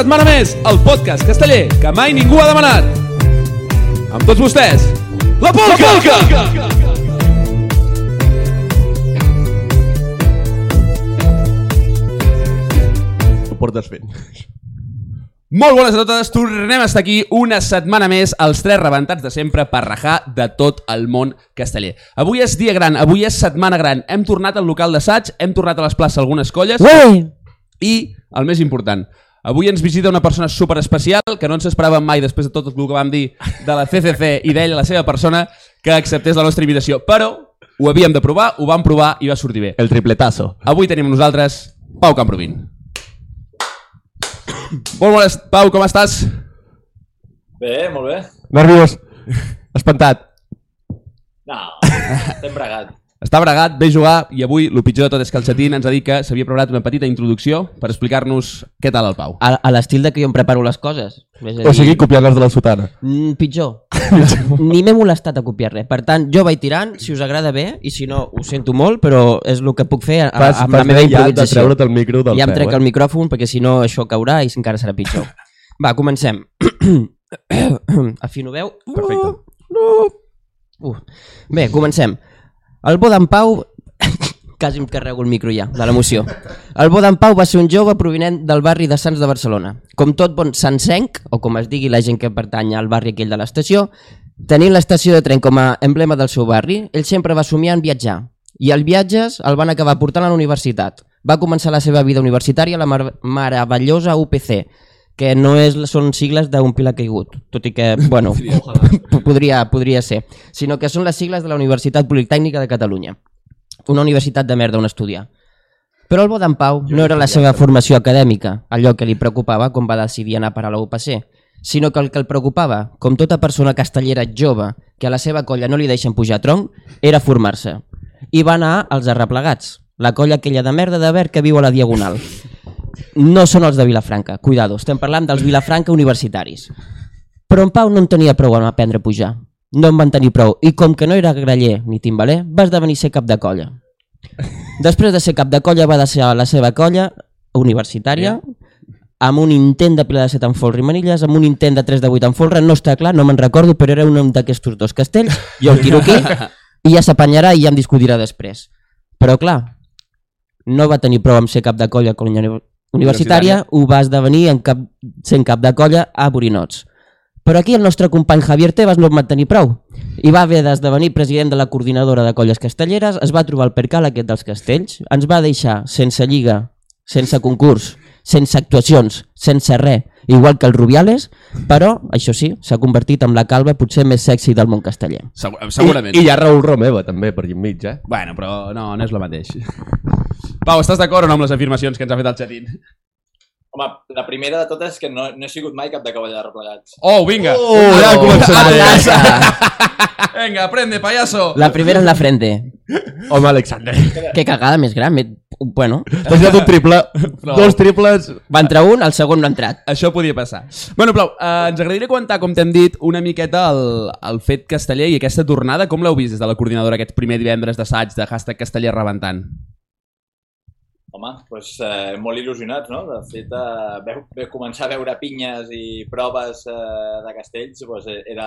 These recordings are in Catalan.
setmana més, el podcast casteller que mai ningú ha demanat. Amb tots vostès, la Polca! La Polca! Ho portes fent. Molt bones a totes, tornem a estar aquí una setmana més, els tres rebentats de sempre per rajar de tot el món casteller. Avui és dia gran, avui és setmana gran, hem tornat al local d'assaig, hem tornat a les places algunes colles Ué! i, el més important, avui ens visita una persona super especial que no ens esperàvem mai després de tot el que vam dir de la CCC i d'ell, la seva persona, que acceptés la nostra invitació. Però ho havíem de provar, ho vam provar i va sortir bé. El tripletazo. Avui tenim amb nosaltres Pau Camprovin. Molt bones, Pau, com estàs? Bé, molt bé. Nerviós. Espantat. No, estem bregat. Està bregat, ve jugar i avui el pitjor de tot és que el Xatín ens ha dit que s'havia preparat una petita introducció per explicar-nos què tal el Pau. A, a l'estil de que jo em preparo les coses. És a O sigui, copiant-les de la sotana. Mm, pitjor. Ni m'he molestat a copiar res. Per tant, jo vaig tirant, si us agrada bé, i si no, ho sento molt, però és el que puc fer a, Fas, amb la meva bé ja de improvisació. treure't el micro del ja em peu, trec eh? el micròfon, perquè si no això caurà i encara serà pitjor. Va, comencem. Afino veu? Perfecte. Uh. Bé, comencem. El bo d'en Pau... Quasi em carrego el micro ja, de l'emoció. El bo d'en Pau va ser un jove provinent del barri de Sants de Barcelona. Com tot bon sansenc, o com es digui la gent que pertany al barri aquell de l'estació, tenint l'estació de tren com a emblema del seu barri, ell sempre va somiar en viatjar. I els viatges el van acabar portant a la universitat. Va començar la seva vida universitària a la meravellosa UPC, que no és, són sigles d'un pilar caigut, tot i que, bueno, podria, podria ser, sinó que són les sigles de la Universitat Politècnica de Catalunya. Una universitat de merda on estudiar. Però el bo d'en Pau no era la seva formació acadèmica, allò que li preocupava quan va decidir anar parar a la UPC, sinó que el que el preocupava, com tota persona castellera jove que a la seva colla no li deixen pujar a tronc, era formar-se. I va anar als arreplegats, la colla aquella de merda de verd que viu a la Diagonal. No són els de Vilafranca, cuidado, estem parlant dels Vilafranca universitaris. Però en Pau no en tenia prou amb aprendre a pujar. No en van tenir prou, i com que no era graller ni timbaler, va esdevenir ser cap de colla. Després de ser cap de colla va deixar la seva colla universitària amb un intent de ple de set en folre i manilles, amb un intent de 3 de 8 en folre, no està clar, no me'n recordo, però era un d'aquests dos castells, jo el tiro aquí, i ja s'apanyarà i ja em discutirà després. Però clar, no va tenir prou amb ser cap de colla con la uni- universitària, ho va esdevenir en cap, sent cap de colla a Borinots. Però aquí el nostre company Javier Tebas no en va tenir prou. I va haver d'esdevenir president de la coordinadora de colles castelleres, es va trobar el percal aquest dels castells, ens va deixar sense lliga, sense concurs, sense actuacions, sense res, igual que el Rubiales, però, això sí, s'ha convertit en la calva potser més sexy del món casteller. Segur, segurament. I, I hi ha Raül Romeva, també, per allà enmig, eh? Bueno, però no, no és el mateix. Pau, estàs d'acord o no amb les afirmacions que ens ha fet el Xatín? Home, la primera de totes és que no, no he sigut mai cap de cavall de replegats. Oh, vinga! Oh, ja comencem bé. Vinga, aprende, payaso! La primera en la frente. Home, Alexander. Que cagada més gran. Me- Bueno, T'has donat un triple, No. dos triples... va entrar un, el segon no ha entrat. Això podia passar. Bueno, Plau, eh, ens agradaria comentar, com t'hem dit, una miqueta el, el fet casteller i aquesta tornada. Com l'heu vist des de la coordinadora aquest primer divendres d'assaig de hashtag casteller rebentant? Home, doncs eh, molt il·lusionats, no? De fet, eh, veu, veu començar a veure pinyes i proves eh, de castells, doncs, eh, era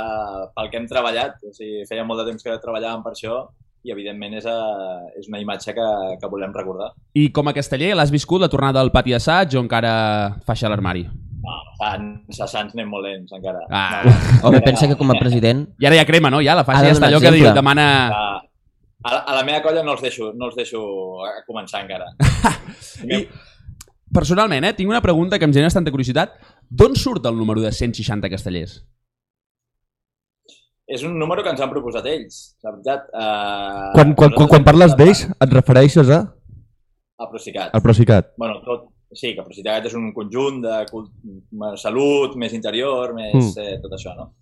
pel que hem treballat. O sigui, feia molt de temps que treballàvem per això i, evidentment, és, eh, és una imatge que, que volem recordar. I com a casteller, l'has viscut la tornada al pati assaig o encara faixa a l'armari? No, Sants, a Sants anem molt lents, encara. Ah. No, Home, pensa que com a president... I ara ja crema, no? Ja la faixa ja està allò que exemple. diu, demana... a, a, la- a la meva colla no els deixo, no els deixo a començar encara. I, personalment, eh, tinc una pregunta que em genera tanta curiositat. D'on surt el número de 160 castellers? És un número que ens han proposat ells, la veritat. Eh, Quan, quan, quan, quan parles d'ells, et refereixes a... A Procicat. al Procicat. Bueno, tot, sí, que Procicat és un conjunt de salut, més interior, més Mm. eh, tot això, no?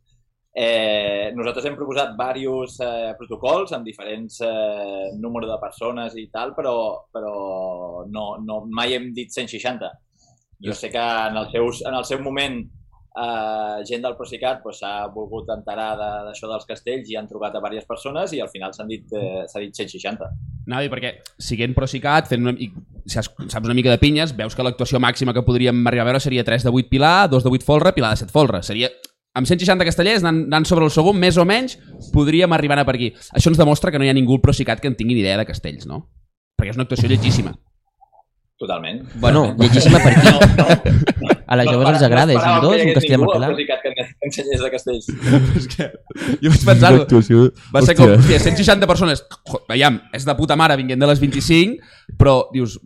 Eh, nosaltres hem proposat diversos eh, protocols amb diferents eh, número de persones i tal, però, però no, no, mai hem dit 160. Jo sé que en el, seus, en el seu moment eh, gent del Procicat s'ha volgut enterar de- d'això dels castells i han trucat a diverses persones i al final dit, eh, s'ha dit 160. Anava a dir, perquè siguent Procicat, fent una, i saps una mica de pinyes, veus que l'actuació màxima que podríem arribar a veure seria 3 de 8 Pilar, 2 de 8 Folra, Pilar de 7 Folra. Seria, amb 160 castellers, anant, anant sobre el segon, més o menys, podríem arribar a per aquí. Això ens demostra que no hi ha ningú al Procicat que en tingui ni idea de castells, no? Perquè és una actuació lletgíssima. Totalment. Bueno, llegíssima per aquí. No, no, A les joves els agrada, és un dos, un hagués castell amb ningú el al Pilar. Procicat que en- ensenyés de castells. és que jo vaig pensar Actuació. Va ser com, hòstia, 160 persones, veiem, és de puta mare vinguent de les 25, però dius,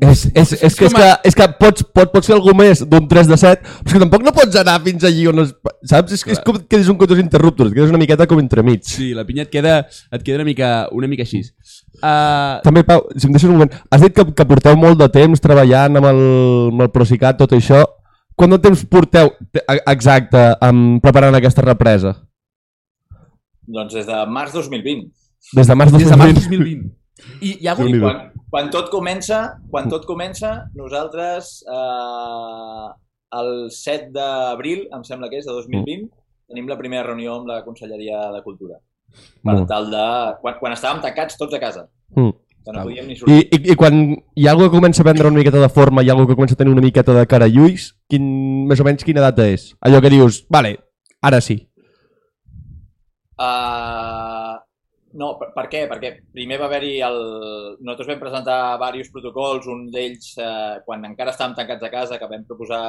És, és, és, que, és, que, a- és que pot, pot, pot ser algú més d'un 3 de 7, però que tampoc no pots anar fins allí on es... Saps? És, que és com que és un cotos interruptors, que és una miqueta com entremig. sí, la pinya et queda, et queda una mica, una mica així. Uh, També, Pau, si em deixes un moment, has dit que, que porteu molt de temps treballant amb el, amb el Procicat, tot això. Quant de temps porteu exacte amb, preparant aquesta represa? Doncs des de març 2020. Des de març des de març 2020. 2020. I hi ha hagut... Déu-n'hi-do. Quan, quan tot comença, quan tot comença, nosaltres eh, el 7 d'abril, em sembla que és, de 2020, tenim la primera reunió amb la Conselleria de Cultura. Per Molt. tal de... Quan, quan estàvem tancats tots a casa, Mm. Que no podíem ni I, sortir. i, I quan hi ha algú que comença a prendre una miqueta de forma, hi ha algú que comença a tenir una miqueta de cara i ulls, quin, més o menys quina data és? Allò que dius, vale, ara sí. Uh, no, per, per què? Perquè primer va haver-hi el... Nosaltres vam presentar diversos protocols, un d'ells uh, quan encara estàvem tancats a casa, que vam proposar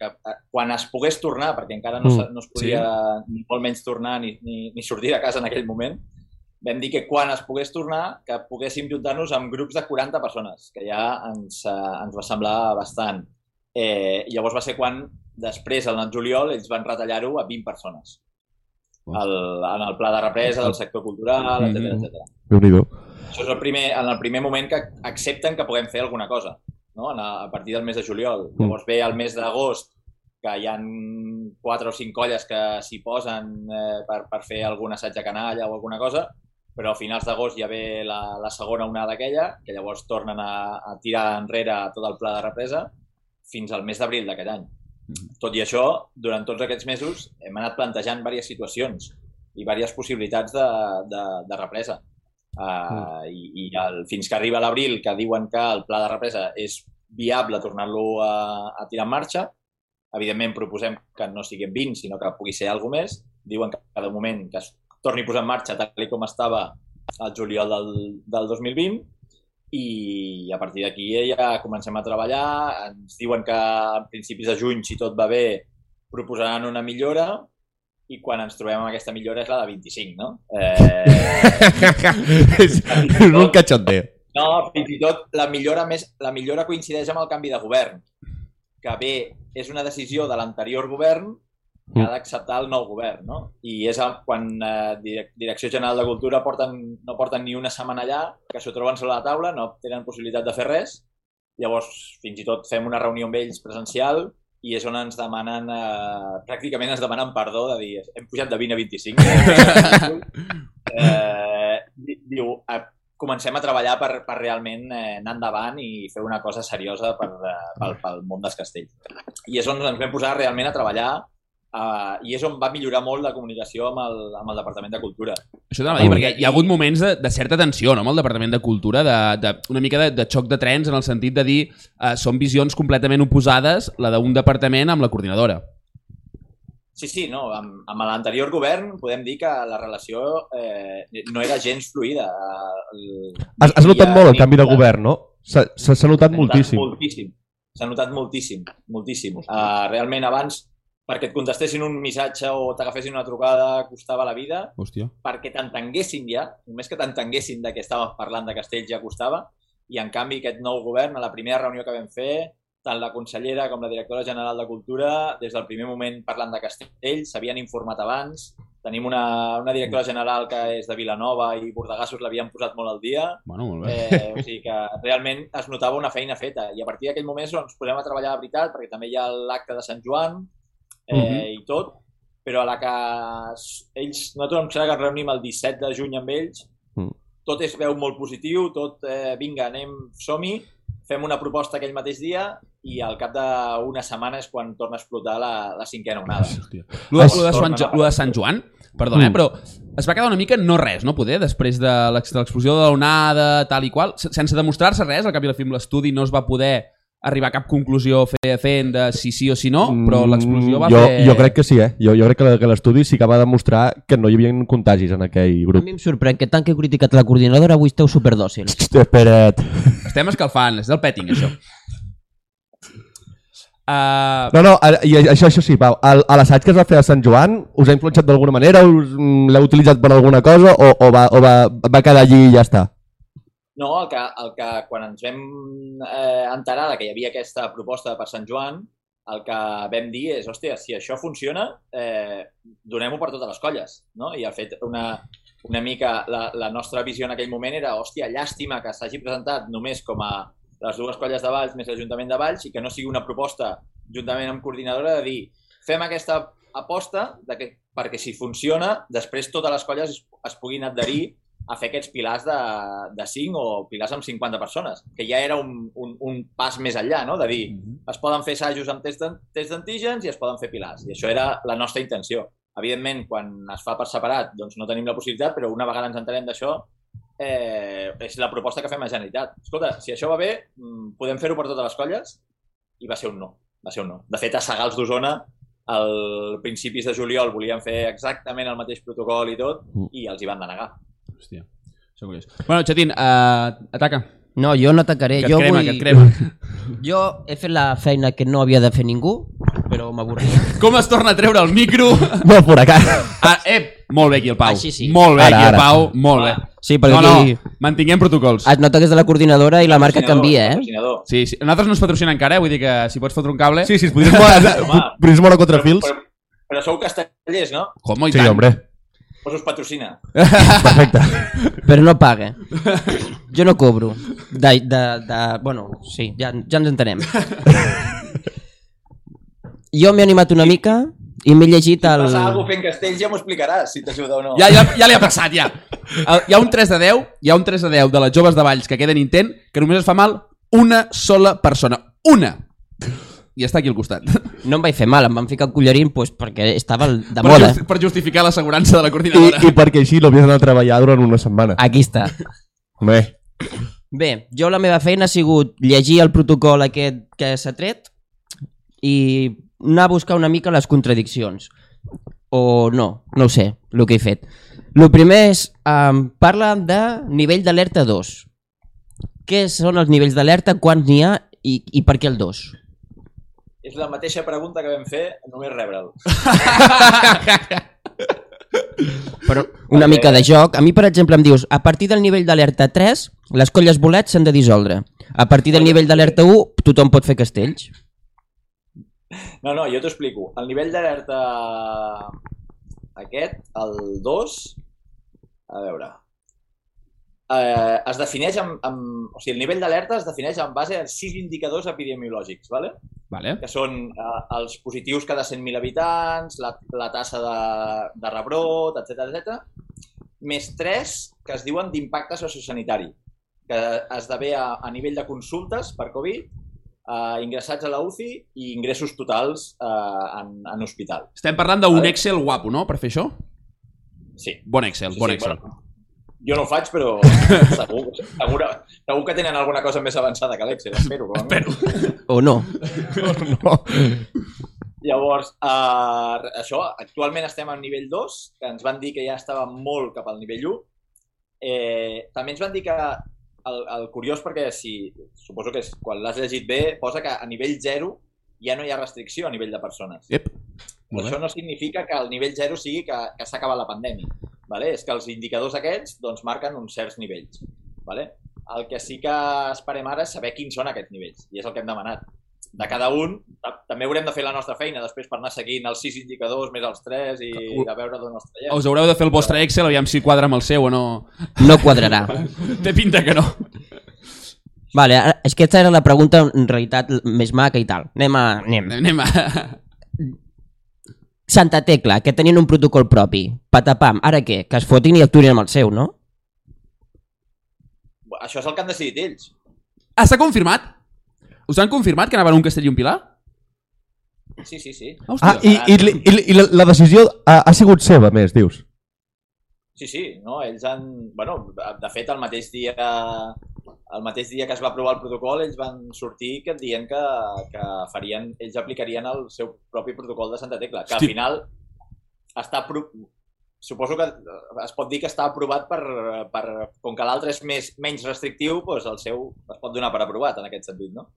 que uh, quan es pogués tornar, perquè encara no, Mm, no es podia ni molt menys tornar ni, ni, ni sortir de casa en aquell moment, vam dir que quan es pogués tornar, que poguéssim juntar-nos amb grups de 40 persones, que ja ens, uh, ens va semblar bastant. Eh, llavors va ser quan, després, al de juliol, ells van retallar-ho a 20 persones el, en el pla de represa del sector cultural, etc etc. déu nhi Això és el primer, en el primer moment que accepten que puguem fer alguna cosa, no? A partir del mes de juliol. Mm. Llavors ve el mes d'agost, que hi han quatre o cinc colles que s'hi posen eh, per, per fer algun assaig de canalla o alguna cosa, però a finals d'agost ja ve la, la segona onada aquella, que llavors tornen a, a tirar enrere tot el pla de represa fins al mes d'abril d'aquell any. Tot i això, durant tots aquests mesos hem anat plantejant diverses situacions i diverses possibilitats de, de, de represa. Uh, I i el, fins que arriba l'abril, que diuen que el pla de represa és viable tornar-lo a, a tirar en marxa, evidentment proposem que no siguin 20, sinó que pugui ser alguna més. Diuen que cada moment que torni a posar en marxa tal com estava al juliol del, del 2020 i a partir d'aquí ja comencem a treballar. Ens diuen que a principis de juny, si tot va bé, proposaran una millora i quan ens trobem amb aquesta millora és la de 25, no? Eh, és, és un cachondeo. no, fins i tot la millora, més, la millora coincideix amb el canvi de govern, que bé, és una decisió de l'anterior govern que ha d'acceptar el nou govern, no? I és quan eh, Direc- Direcció General de Cultura porten, no porten ni una setmana allà, que s'ho troben sobre la taula, no tenen possibilitat de fer res, llavors fins i tot fem una reunió amb ells presencial i és on ens demanen, eh, pràcticament ens demanen perdó de dir, hem pujat de 20 a 25. eh, di- diu, eh, comencem a treballar per, per realment eh, anar endavant i fer una cosa seriosa per, eh, pel, pel món dels castells. I és on ens vam posar realment a treballar uh, i és on va millorar molt la comunicació amb el, amb el Departament de Cultura. Això t'anava a dir, perquè hi ha hagut moments de, de certa tensió no, amb el Departament de Cultura, de, de, una mica de, de xoc de trens en el sentit de dir eh, són visions completament oposades, la d'un departament amb la coordinadora. Sí, sí, no, amb, amb l'anterior govern podem dir que la relació eh, no era gens fluida. El, Has, has notat molt el canvi de govern, no? S'ha notat moltíssim. moltíssim. S'ha notat moltíssim, moltíssim. Uh, realment abans, perquè et contestessin un missatge o t'agafessin una trucada, costava la vida. Hòstia. perquè t'entenguessin ja, només que t'entenguessin de què estàvem parlant de Castells ja costava, i en canvi aquest nou govern, a la primera reunió que vam fer, tant la consellera com la directora general de Cultura, des del primer moment parlant de Castells, s'havien informat abans, tenim una, una directora general que és de Vilanova i Bordegassos l'havien posat molt al dia, Bueno, molt bé. Eh, o sigui que realment es notava una feina feta i a partir d'aquell moment ens posem a treballar de veritat perquè també hi ha l'acte de Sant Joan eh, Mhm. i tot, però a la que ells, nosaltres em sembla que ens reunim el 17 de juny amb ells, Mm. tot es veu molt positiu, tot, eh, vinga, anem, som-hi, fem una proposta aquell mateix dia i al cap d'una setmana és quan torna a explotar la, la cinquena onada. Lo de, lo de, Sant, Jo- lo de Sant Joan, perdona, eh, però es va quedar una mica no res, no poder, després de l'ex- de l'explosió de l'onada, tal i qual, se- sense demostrar-se res, al cap i a la fi amb l'estudi no es va poder arribar a cap conclusió fe- fent de si sí o si no, però l'explosió va Mm, jo, fer... Jo crec que sí, eh? Jo, jo crec que, l'estudi sí que va demostrar que no hi havia contagis en aquell A grup. mi em sorprèn que tant que he criticat la coordinadora avui esteu superdòcils. Hosti, espera't. Estem escalfant, és del petting, això. Uh, No, no, a- i això, això sí, Pau. A l'assaig que es va fer a Sant Joan, us ha influenciat d'alguna manera? Us mm, l'heu utilitzat per alguna cosa o, o, va, o va, va quedar allí i ja està? No, el que, el que quan ens vam eh, enterar que hi havia aquesta proposta per Sant Joan, el que vam dir és, hòstia, si això funciona, eh, donem-ho per totes les colles, no? I ha fet una, una mica, la, la nostra visió en aquell moment era, hòstia, llàstima que s'hagi presentat només com a les dues colles de Valls més l'Ajuntament de Valls i que no sigui una proposta juntament amb coordinadora de dir, fem aquesta aposta de que, perquè si funciona, després totes les colles es, es puguin adherir a fer aquests pilars de, de 5 o pilars amb 50 persones, que ja era un, un, un pas més enllà, no? de dir, es poden fer assajos amb test d'an- test d'antígens i es poden fer pilars. I això era la nostra intenció. Evidentment, quan es fa per separat, doncs no tenim la possibilitat, però una vegada ens entenem d'això, eh, és la proposta que fem a Generalitat. Escolta, si això va bé, mm, podem fer-ho per totes les colles? I va ser un no. Va ser un no. De fet, a Sagals d'Osona, al principis de juliol volien fer exactament el mateix protocol i tot, i els hi van denegar. Hòstia, això curiós. Bueno, Xatín, uh, ataca. No, jo no atacaré. Que et jo crema, vull... que et crema. Jo he fet la feina que no havia de fer ningú, però m'avorria. Com es torna a treure el micro? No, por acá. Ah, eh, molt bé aquí el Pau. Així sí. Molt bé Ara, aquí el ara. Pau, molt bé. Sí, perquè no, aquí no, mantinguem protocols. es nota que és de la coordinadora i la marca canvia, eh? Sí, sí. Nosaltres no ens patrocina encara, eh? vull dir que si pots fotre un cable... Sí, sí, es podries moure, podries moure quatre fils. Però, però sou castellers, no? Com, i Sí, tant. hombre. Us us patrocina. Perfecte. Però no paga. Jo no cobro. De, de, de... Bueno, sí, ja, ja ens entenem. Jo m'he animat una mica i m'he llegit Si el... passa alguna fent castells ja m'ho explicaràs, si t'ajuda o no. Ja, ja, ja li ha passat, ja. Hi ha un 3 de 10, hi ha un 3 de 10 de les joves de Valls que queden intent que només es fa mal una sola persona. Una! I està aquí al costat. No em vaig fer mal, em van ficar el collarín pues, perquè estava el- de Per, moda. justi per justificar l'assegurança de la I, coordinadora. I perquè així no havies d'anar a treballar durant una setmana. Aquí està. Bé, Bé, jo la meva feina ha sigut llegir el protocol aquest que s'ha tret i anar a buscar una mica les contradiccions. O no, no ho sé, el que he fet. El primer és, um, parla de nivell d'alerta 2. Què són els nivells d'alerta, quants n'hi ha i, i per què el 2? És la mateixa pregunta que vam fer, només rebre'l. Però una mica de joc. A mi, per exemple, em dius, a partir del nivell d'alerta 3, les colles bolets s'han de dissoldre. A partir del nivell d'alerta 1, tothom pot fer castells. No, no, jo t'ho explico. El nivell d'alerta aquest, el 2, a veure, eh, es defineix amb, amb... O sigui, el nivell d'alerta es defineix en base a sis indicadors epidemiològics, ¿vale? Vale. que són eh, els positius cada 100.000 habitants, la, la tassa de, de rebrot, etc etc, més tres que es diuen d'impacte sociosanitari, que esdevé a, a nivell de consultes per Covid, eh, ingressats a la UCI i ingressos totals eh, en, en hospital. Estem parlant d'un Vale. Excel guapo, no?, per fer això? Sí. Bon Excel, sí, bon sí, Excel. Bueno, jo no ho faig, però segur, segur, segur que tenen alguna cosa més avançada que l'Excel, espero. Però, no? Espero. O no. no. Llavors, eh, això, actualment estem al nivell 2, que ens van dir que ja estava molt cap al nivell 1. Eh, també ens van dir que el, el curiós, perquè si, suposo que és, quan l'has llegit bé, posa que a nivell 0 ja no hi ha restricció a nivell de persones. Ep. Però Molt això no significa que el nivell 0 sigui que, que s'ha acabat la pandèmia. Vale? És que els indicadors aquests doncs, marquen uns certs nivells. Vale? El que sí que esperem ara és saber quins són aquests nivells, i és el que hem demanat. De cada un, ta- també haurem de fer la nostra feina després per anar seguint els sis indicadors més els tres i de veure d'on els traiem. Us haureu de fer el vostre Excel, aviam si quadra amb el seu o no. No quadrarà. Té pinta que no. Vale, és que aquesta era la pregunta en realitat més maca i tal. Anem a... Anem. Anem a... Santa Tecla, que tenien un protocol propi. Patapam, ara què? Que es fotin i actuïn amb el seu, no? Això és el que han decidit ells. Ah, s'ha confirmat? Us han confirmat que anaven un castell i un pilar? Sí, sí, sí. Hòstia. Ah, i, i, i, i la, la decisió ha, ha sigut seva, més, dius? Sí, sí, no? ells han... Bueno, de fet, el mateix dia el mateix dia que es va aprovar el protocol, ells van sortir que dient que, que farien, ells aplicarien el seu propi protocol de Santa Tecla, que Hosti. al final està... Pro... Suposo que es pot dir que està aprovat per... per com que l'altre és més, menys restrictiu, doncs el seu es pot donar per aprovat en aquest sentit, no?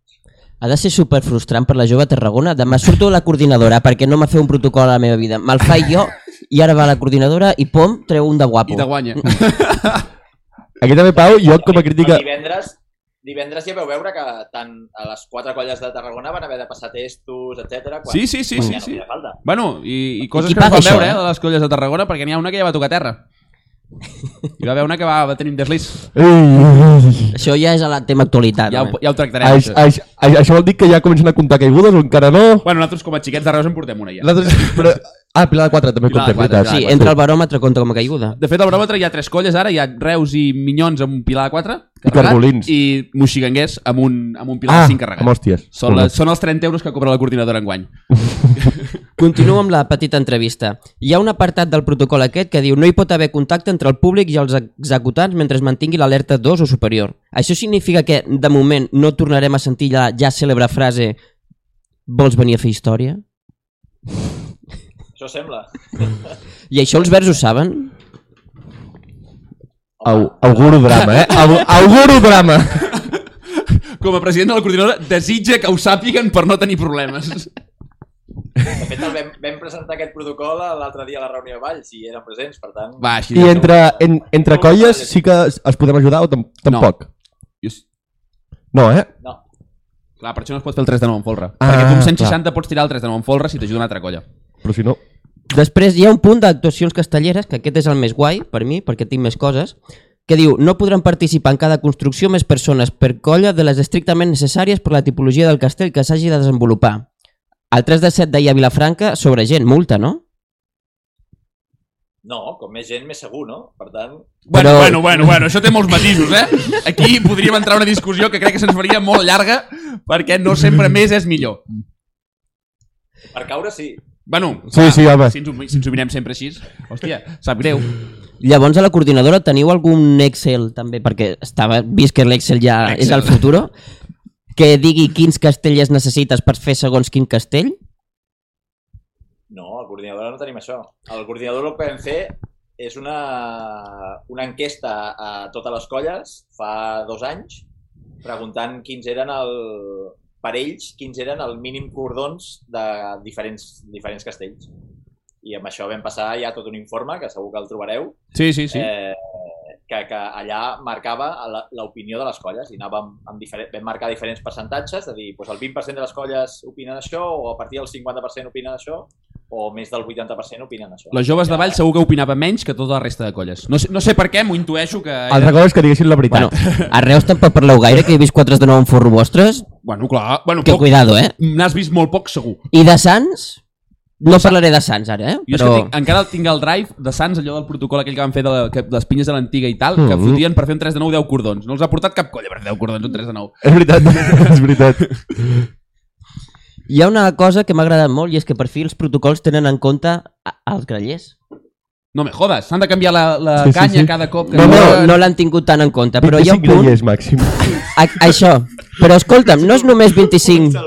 Ha de ser super frustrant per la jove a Tarragona. Demà surto a la coordinadora perquè no m'ha fet un protocol a la meva vida. Me'l faig jo i ara va a la coordinadora i pom, treu un de guapo. I te guanya. Aquí també, Pau, jo com a crítica... Divendres, divendres ja veu veure que tant a les quatre colles de Tarragona van haver de passar testos, etc. Sí, sí, sí, quan sí, ja no sí. feia falta. Bueno, i, i coses I que no això, veure, eh, de les colles de Tarragona, perquè n'hi ha una que ja va tocar terra. Hi va haver una que va, va tenir un deslís. Això ja és a la tema actualitat. Ja, ho, ja ho tractarem. això, Això. això, això, això vol dir que ja comencen a comptar caigudes o encara no? Bueno, nosaltres com a xiquets de Reus en portem una ja. Nosaltres, però... Ah, Pilar de 4 també Pilar de compta, quatre, veritat. Sí, entra el baròmetre compta com a caiguda. De fet, al baròmetre hi ha tres colles ara, hi ha Reus i Minyons amb un pilar de 4 I Carbolins. i Moxiganguers amb un, amb un pilar Ah, de 5 carregat. amb hòsties. Són, les, són els 30 euros que cobra la coordinadora enguany. Continuo amb la petita entrevista. Hi ha un apartat del protocol aquest que diu no hi pot haver contacte entre el públic i els executants mentre es mantingui l'alerta 2 o superior. Això significa que, de moment, no tornarem a sentir la ja cèlebre frase vols venir a fer història? Això sembla. I això els verds ho saben? Au, auguro drama, eh? Au, auguro drama. Com a president de la coordinadora, desitja que ho sàpiguen per no tenir problemes. De fet, el vam, vam presentar aquest protocol l'altre dia a la reunió de Valls i eren presents, per tant... Va, així I de entre, en, entre colles sí que es es podem ajudar o tam tampoc? Jo s- No, eh? No. Clar, per això no es pot fer el 3 de 9 en folre. Ah, perquè tu amb 160 pots tirar el 3 de 9 en folre si t'ajuda una altra colla. Però si no... Després hi ha un punt d'actuacions castelleres, que aquest és el més guai per mi, perquè tinc més coses, que diu no podran participar en cada construcció més persones per colla de les estrictament necessàries per la tipologia del castell que s'hagi de desenvolupar. El 3 de 7 deia Vilafranca sobre gent, multa, no? No, com més gent, més segur, no? Per tant, Bueno, Però- bueno, bueno, bueno, això té molts matisos, eh? Aquí podríem entrar en una discussió que crec que se'ns faria molt llarga perquè no sempre més és millor. per caure sí. Bueno, Sí, sí, home. si ens, ho- si ens ho mirem sempre així, hòstia, sap greu. Llavors a la coordinadora teniu algun Excel també, perquè estava vist que l'Excel ja Excel. és el futuro, que digui quins castellers necessites per fer segons quin castell? No, al coordinador no tenim això. Al coordinador el que vam fer és una, una enquesta a totes les colles fa dos anys preguntant quins eren el, per ells, quins eren el mínim cordons de diferents, diferents castells. I amb això vam passar ja tot un informe, que segur que el trobareu, Sí, sí, sí. eh, que, que allà marcava la- l'opinió de les colles i anàvem amb diferent, vam marcar diferents percentatges, de dir, doncs el 20% de les colles opinen això, o a partir del 50% opinen això, o més del 80% opinen això. Les joves de Vall segur que opinava menys que tota la resta de colles. No sé, no sé per què, m'ho intueixo que... Altra cosa és que diguessin la veritat. Bueno, a Reus tampoc parleu gaire, que he vist 4 de 9 en forro vostres. Bueno, clar. Bueno, Que poc, cuidado, eh? n'has vist molt poc, segur. I de Sants? No parlaré de Sants ara, eh? Jo és Però... que tinc, encara tinc el drive de Sants, allò del protocol aquell que van fer de, la, que, de les pinyes de l'antiga i tal, que Mhm. fotien per fer un 3 de 9 10 cordons. No els ha portat cap colla per fer 10 cordons, un 3 de 9. És veritat, és veritat. Hi ha una cosa que m'ha agradat molt i és que per fi els protocols tenen en compte a- els grallers. No me jodes, s'han de canviar la, la Sí, sí, canya sí. cada cop que... No, no, no l'han tingut tan en compte, però hi ha un 25 punt... grellers màxim. A, això, però escolta'm, no és només 25...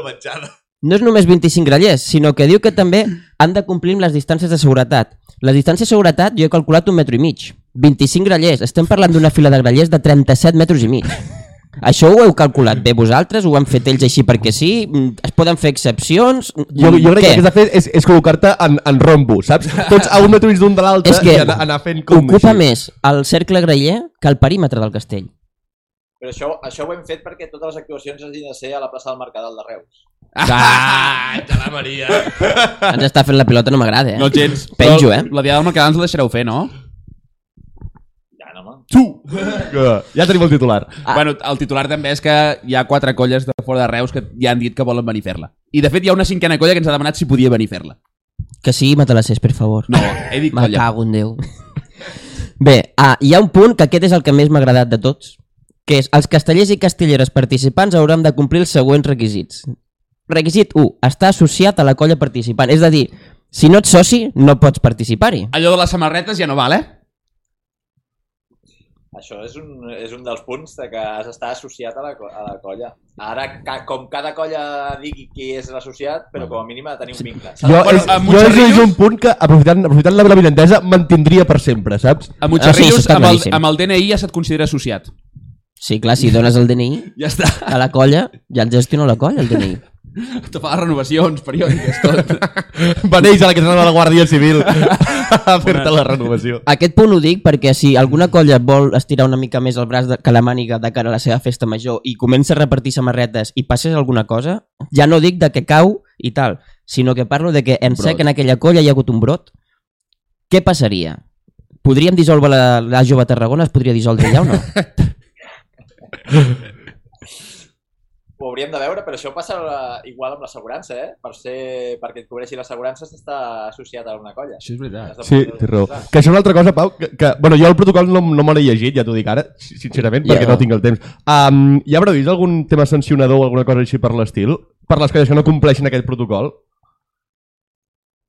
No és només 25 grallers, sinó que diu que també han de complir amb les distàncies de seguretat. Les distàncies de seguretat jo he calculat un metro i mig. 25 grallers. Estem parlant d'una fila de grallers de 37 metres i mig. Això ho heu calculat bé vosaltres? Ho han fet ells així perquè sí? Mm, Es poden fer excepcions? Jo, jo crec Què? que el que has de fer és, és col·locar-te en, en rombo, saps? Tots a un metre d'un de l'altre i anar, anar fent com Ocupa així. més el cercle graller que el perímetre del castell. Però això, això ho hem fet perquè totes les actuacions hagin de ser a la plaça del Mercadal de Reus. Ah, te la Maria. Ens està fent la pilota, no m'agrada, eh? No gens. Penjo, eh? La diada del Mercadal ens la deixareu fer, no? Tu! Ja tenim el titular. Ah. Bueno, el titular també és que hi ha quatre colles de fora de Reus que ja han dit que volen venir a fer-la. I de fet hi ha una cinquena colla que ens ha demanat si podia venir a fer-la. Que sí, matalassers, per favor. No, he dit Me colla. cago en Déu. Bé, ah, hi ha un punt que aquest és el que més m'ha agradat de tots, que és els castellers i castelleres participants hauran de complir els següents requisits. Requisit 1. Estar associat a la colla participant. És a dir, si no ets soci, no pots participar-hi. Allò de les samarretes ja no val, eh? Això és un, és un dels punts de que has d'estar associat a la, a la colla. Ara, ca, com cada colla digui qui és l'associat, però com a mínim ha de tenir un vincle. Jo, Bueno, és, jo és, és un punt que, aprofitant, aprofitant la vinentesa, mantindria per sempre, saps? A Ah, sí, està amb, el, amb el DNI ja se't considera associat. Sí, clar, si dones el DNI Ja està. a la colla, ja el gestiona la colla, el DNI. Te fa renovacions periòdiques, tot. Va néixer la que s'anava a la Guàrdia Civil a fer-te la renovació. Aquest punt ho dic perquè si alguna colla vol estirar una mica més el braç de, que la màniga de cara a la seva festa major i comença a repartir samarretes i passés alguna cosa, ja no dic de que cau i tal, sinó que parlo de que en sec en aquella colla hi ha hagut un brot. Què passaria? Podríem dissoldre la, la jove Tarragona? Es podria dissoldre ja o no? Ho hauríem de veure, però això passa la, igual amb l'assegurança, eh? Per ser, perquè et cobreixi l'assegurança s'està associat a una colla. Això és veritat. Sí, té raó. Que això és una altra cosa, Pau, que, que bueno, jo el protocol no, no me l'he llegit, ja t'ho dic ara, sincerament, perquè Ja. no tinc el temps. Um, hi haurà vist algun tema sancionador o alguna cosa així per l'estil? Per les colles que no compleixin aquest protocol?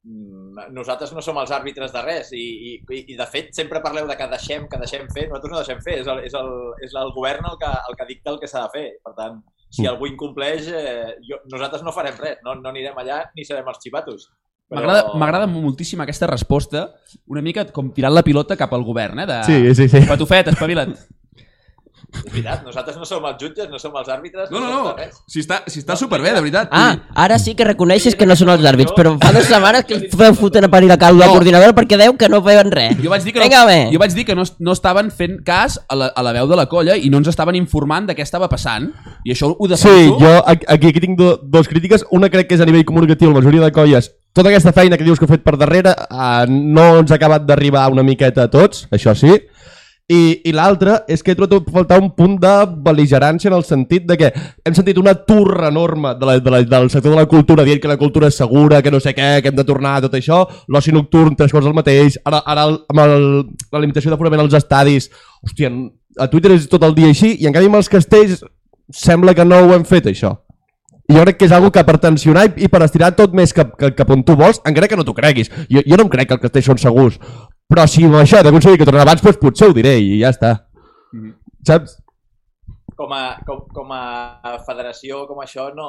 Mm, Nosaltres no som els àrbitres de res i, i, i de fet sempre parleu de que deixem, que deixem fer, nosaltres no deixem fer, és el, és el, és el govern el que, el que dicta el que s'ha de fer. Per tant, si algú incompleix, eh, jo, nosaltres no farem res, no, no anirem allà ni serem els xivatos. M'agrada m'agrada moltíssim aquesta resposta, una mica com tirant la pilota cap al govern, eh? De... Sí, sí, sí. Patufet, espavila't. És veritat, nosaltres no som els jutges, no som els àrbitres, No, no, no. Si està, si està superbé, de veritat. Ah, ara sí que reconeixes que no són els àrbits, però fa dues setmanes que feu fotent a parir la caldo a la No. coordinadora perquè deu que no feien res. Jo vaig dir que no, Vinga, jo vaig dir que no, no estaven fent cas a la, a la veu de la colla i no ens estaven informant de què estava passant. I això ho Sí, defenso. jo aquí, aquí tinc do, dos crítiques. Una crec que és a nivell comunicatiu, la majoria de colles. Tota aquesta feina que dius que heu fet per darrere uh, no ens ha acabat d'arribar una miqueta a tots, això sí. I, i l'altra és que he trobat faltar un punt de beligerància en el sentit de que hem sentit una turra enorme de la, de la, del sector de la cultura dient que la cultura és segura, que no sé què, que hem de tornar a tot això, l'oci nocturn, tres coses al mateix, ara, ara el, amb el, la limitació d'aforament als estadis, hòstia, a Twitter és tot el dia així, i en canvi amb els castells sembla que no ho hem fet això. I jo crec que és algo que per tensionar i, i per estirar tot més cap, cap, cap on tu vols, encara que no t'ho creguis. Jo, jo no em crec que els castells són segurs. Però si amb això he d'aconseguir que tornen abans, doncs potser ho diré i ja està. Saps? com a, com, com a federació, com això, no,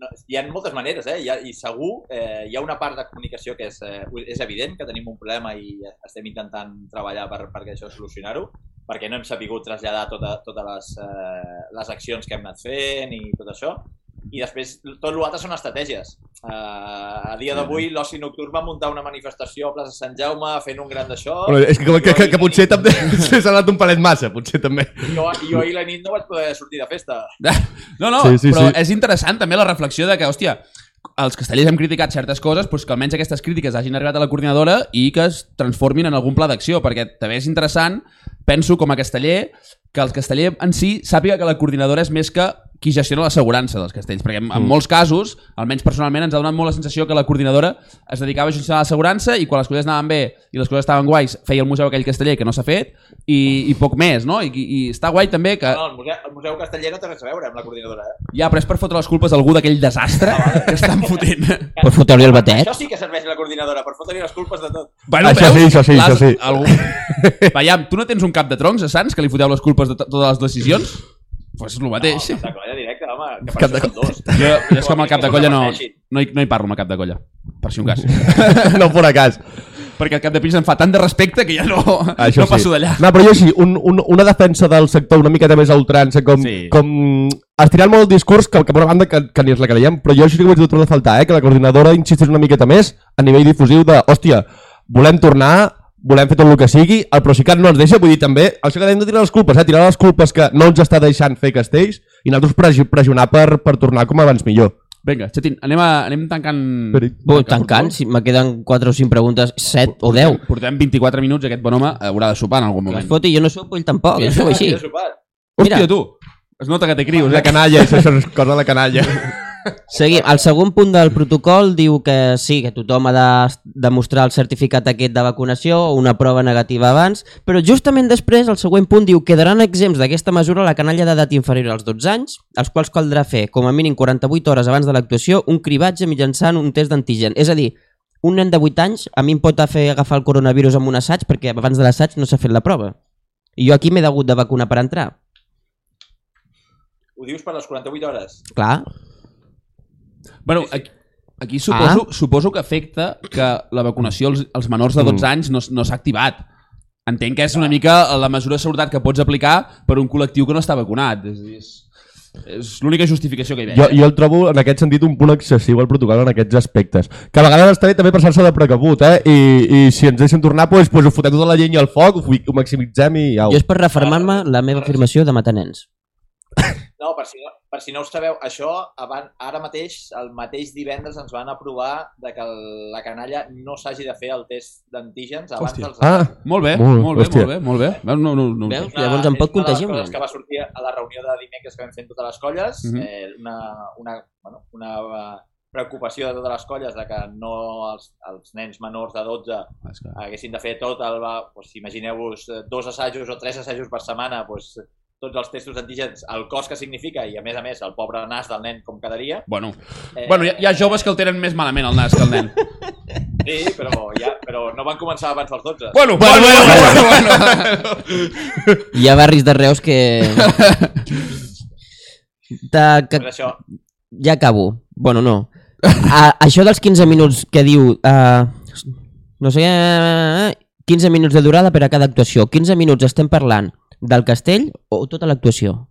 no, hi ha moltes maneres, eh? Hi ha, I segur eh, hi ha una part de comunicació que és, eh, és evident que tenim un problema i estem intentant treballar per, perquè això solucionar-ho, perquè no hem sabut traslladar tota, totes les, eh, les accions que hem anat fent i tot això. I després tot l'altre són estratègies. Uh, a dia d'avui l'Oci Nocturn va muntar una manifestació a plaça Sant Jaume fent un gran d'això. Bueno, és que, que, que, que potser també s'ha anat un palet massa, potser també. Jo, jo ahir la nit no vaig poder sortir de festa. No, no, Sí, sí, però sí. és interessant també la reflexió de que, hòstia, els castellers hem criticat certes coses, doncs que almenys aquestes crítiques hagin arribat a la coordinadora i que es transformin en algun pla d'acció, perquè també és interessant, penso com a casteller, que el casteller en si sàpiga que la coordinadora és més que qui gestiona l'assegurança dels castells, perquè en, en molts casos, almenys personalment, ens ha donat molt la sensació que la coordinadora es dedicava a gestionar l'assegurança i quan les coses anaven bé i les coses estaven guais, feia el museu aquell casteller que no s'ha fet i, i poc més, no? I, i, està guai també que... No, el, museu, el Museu Casteller no té res a veure amb la coordinadora. Eh? Ja, però és per fotre les culpes a algú d'aquell desastre que estan fotent. Per fotre-li el batet. Això sí que serveix la coordinadora, per fotre-li les culpes de tot. Bueno, Això sí, això sí, això sí. Algú... Veiem, tu no tens un cap de troncs a Sants que li foteu les culpes de to- totes les decisions? Pues és el mateix. No, cap de colla directe, home, que per Cap de això són dos. Jo, jo és que amb el cap de colla no, no, hi, no hi parlo amb el cap de colla, per si un cas. no fora cas. Perquè el cap de pis em fa tant de respecte que ja no, Això no passo d'allà. No, però jo sí, un, un, una defensa del sector una miqueta més a ultrança, com, Sí. sí. com estirant molt el discurs, que, que per una banda que, que ni ens la creiem, però jo sí que vaig trobar de faltar, eh, que la coordinadora insistís una miqueta més a nivell difusiu de, hòstia, volem tornar, volem fer tot el que sigui, el Procicat no ens deixa, vull dir també, això que hem de tirar les culpes, eh, tirar les culpes que no ens està deixant fer castells i nosaltres pressionar per, per tornar com abans millor. Vinga, Xatín, anem, a, anem tancant... Peric. Bo, tancant, si me queden 4 o 5 preguntes, 7 o 10. Portem 24 minuts aquest bon home haurà de sopar en algun Que es moment. foti, jo no sóc poll tampoc, això s'ha- així. Hòstia, tu! Es nota que té crios, La eh? canalla, això, això és cosa de la canalla. Seguim. El segon punt del protocol diu que sí, que tothom ha de demostrar el certificat aquest de vacunació o una prova negativa abans, però justament després el següent punt diu quedaran exempts d'aquesta mesura la canalla d'edat inferior als 12 anys, els quals caldrà fer com a mínim 48 hores abans de l'actuació un cribatge mitjançant un test d'antigen. És a dir, un nen de 8 anys a mi em pot fer agafar el coronavirus amb un assaig perquè abans de l'assaig no s'ha fet la prova. I jo aquí m'he hagut de vacunar per entrar. Ho dius per les 48 hores? Clar. Bueno, aquí, aquí suposo, ah. suposo que afecta que la vacunació als, als menors de 12 Mm. anys no, no s'ha activat. Entenc que és una mica la mesura de seguretat que pots aplicar per un col·lectiu que no està vacunat. És, és, és l'única justificació que hi veig. Jo, jo el trobo en aquest sentit un punt excessiu al protocol en aquests aspectes. Que a vegades està bé també passar-se de precabut, eh? I, I si ens deixen tornar, doncs, doncs ho fotem tota la llenya al foc, ho, ho maximitzem i au. Jo és per refermar-me la meva afirmació de matar nens. No, per si no, per si no ho sabeu, això abans, ara mateix, el mateix divendres ens van aprovar de que el- la canalla no s'hagi de fer el test d'antígens abans Hòstia. dels... Ah, Molt bé, Molt, molt, bé, molt bé, molt bé. Veus? No, no, no, Veus? no. Llavors em pot és una contagiar de les coses que va sortir a la reunió de dimecres que vam fer totes les colles, Mhm. eh, una, una, bueno, una eh, preocupació de totes les colles de que no els, els nens menors de 12 És que... haguessin de fer tot el... Pues, Imagineu-vos eh, dos assajos o tres assajos per setmana, pues, tots els testos d'antígens, el cost que significa i a més a més el pobre nas del nen com quedaria. Bueno, Eh, bueno hi, ha, hi ha joves que el tenen més malament el nas que el nen. Sí, però, ja, però no van començar abans dels 12. Bueno, bueno, bueno, bueno, bueno. Hi ha barris de Reus que... De, que Per això, ja acabo. Bueno, no. A, això dels 15 minuts que diu... Uh, no sé... Uh, 15 minuts de durada per a cada actuació. 15 minuts estem parlant del castell o tota l'actuació?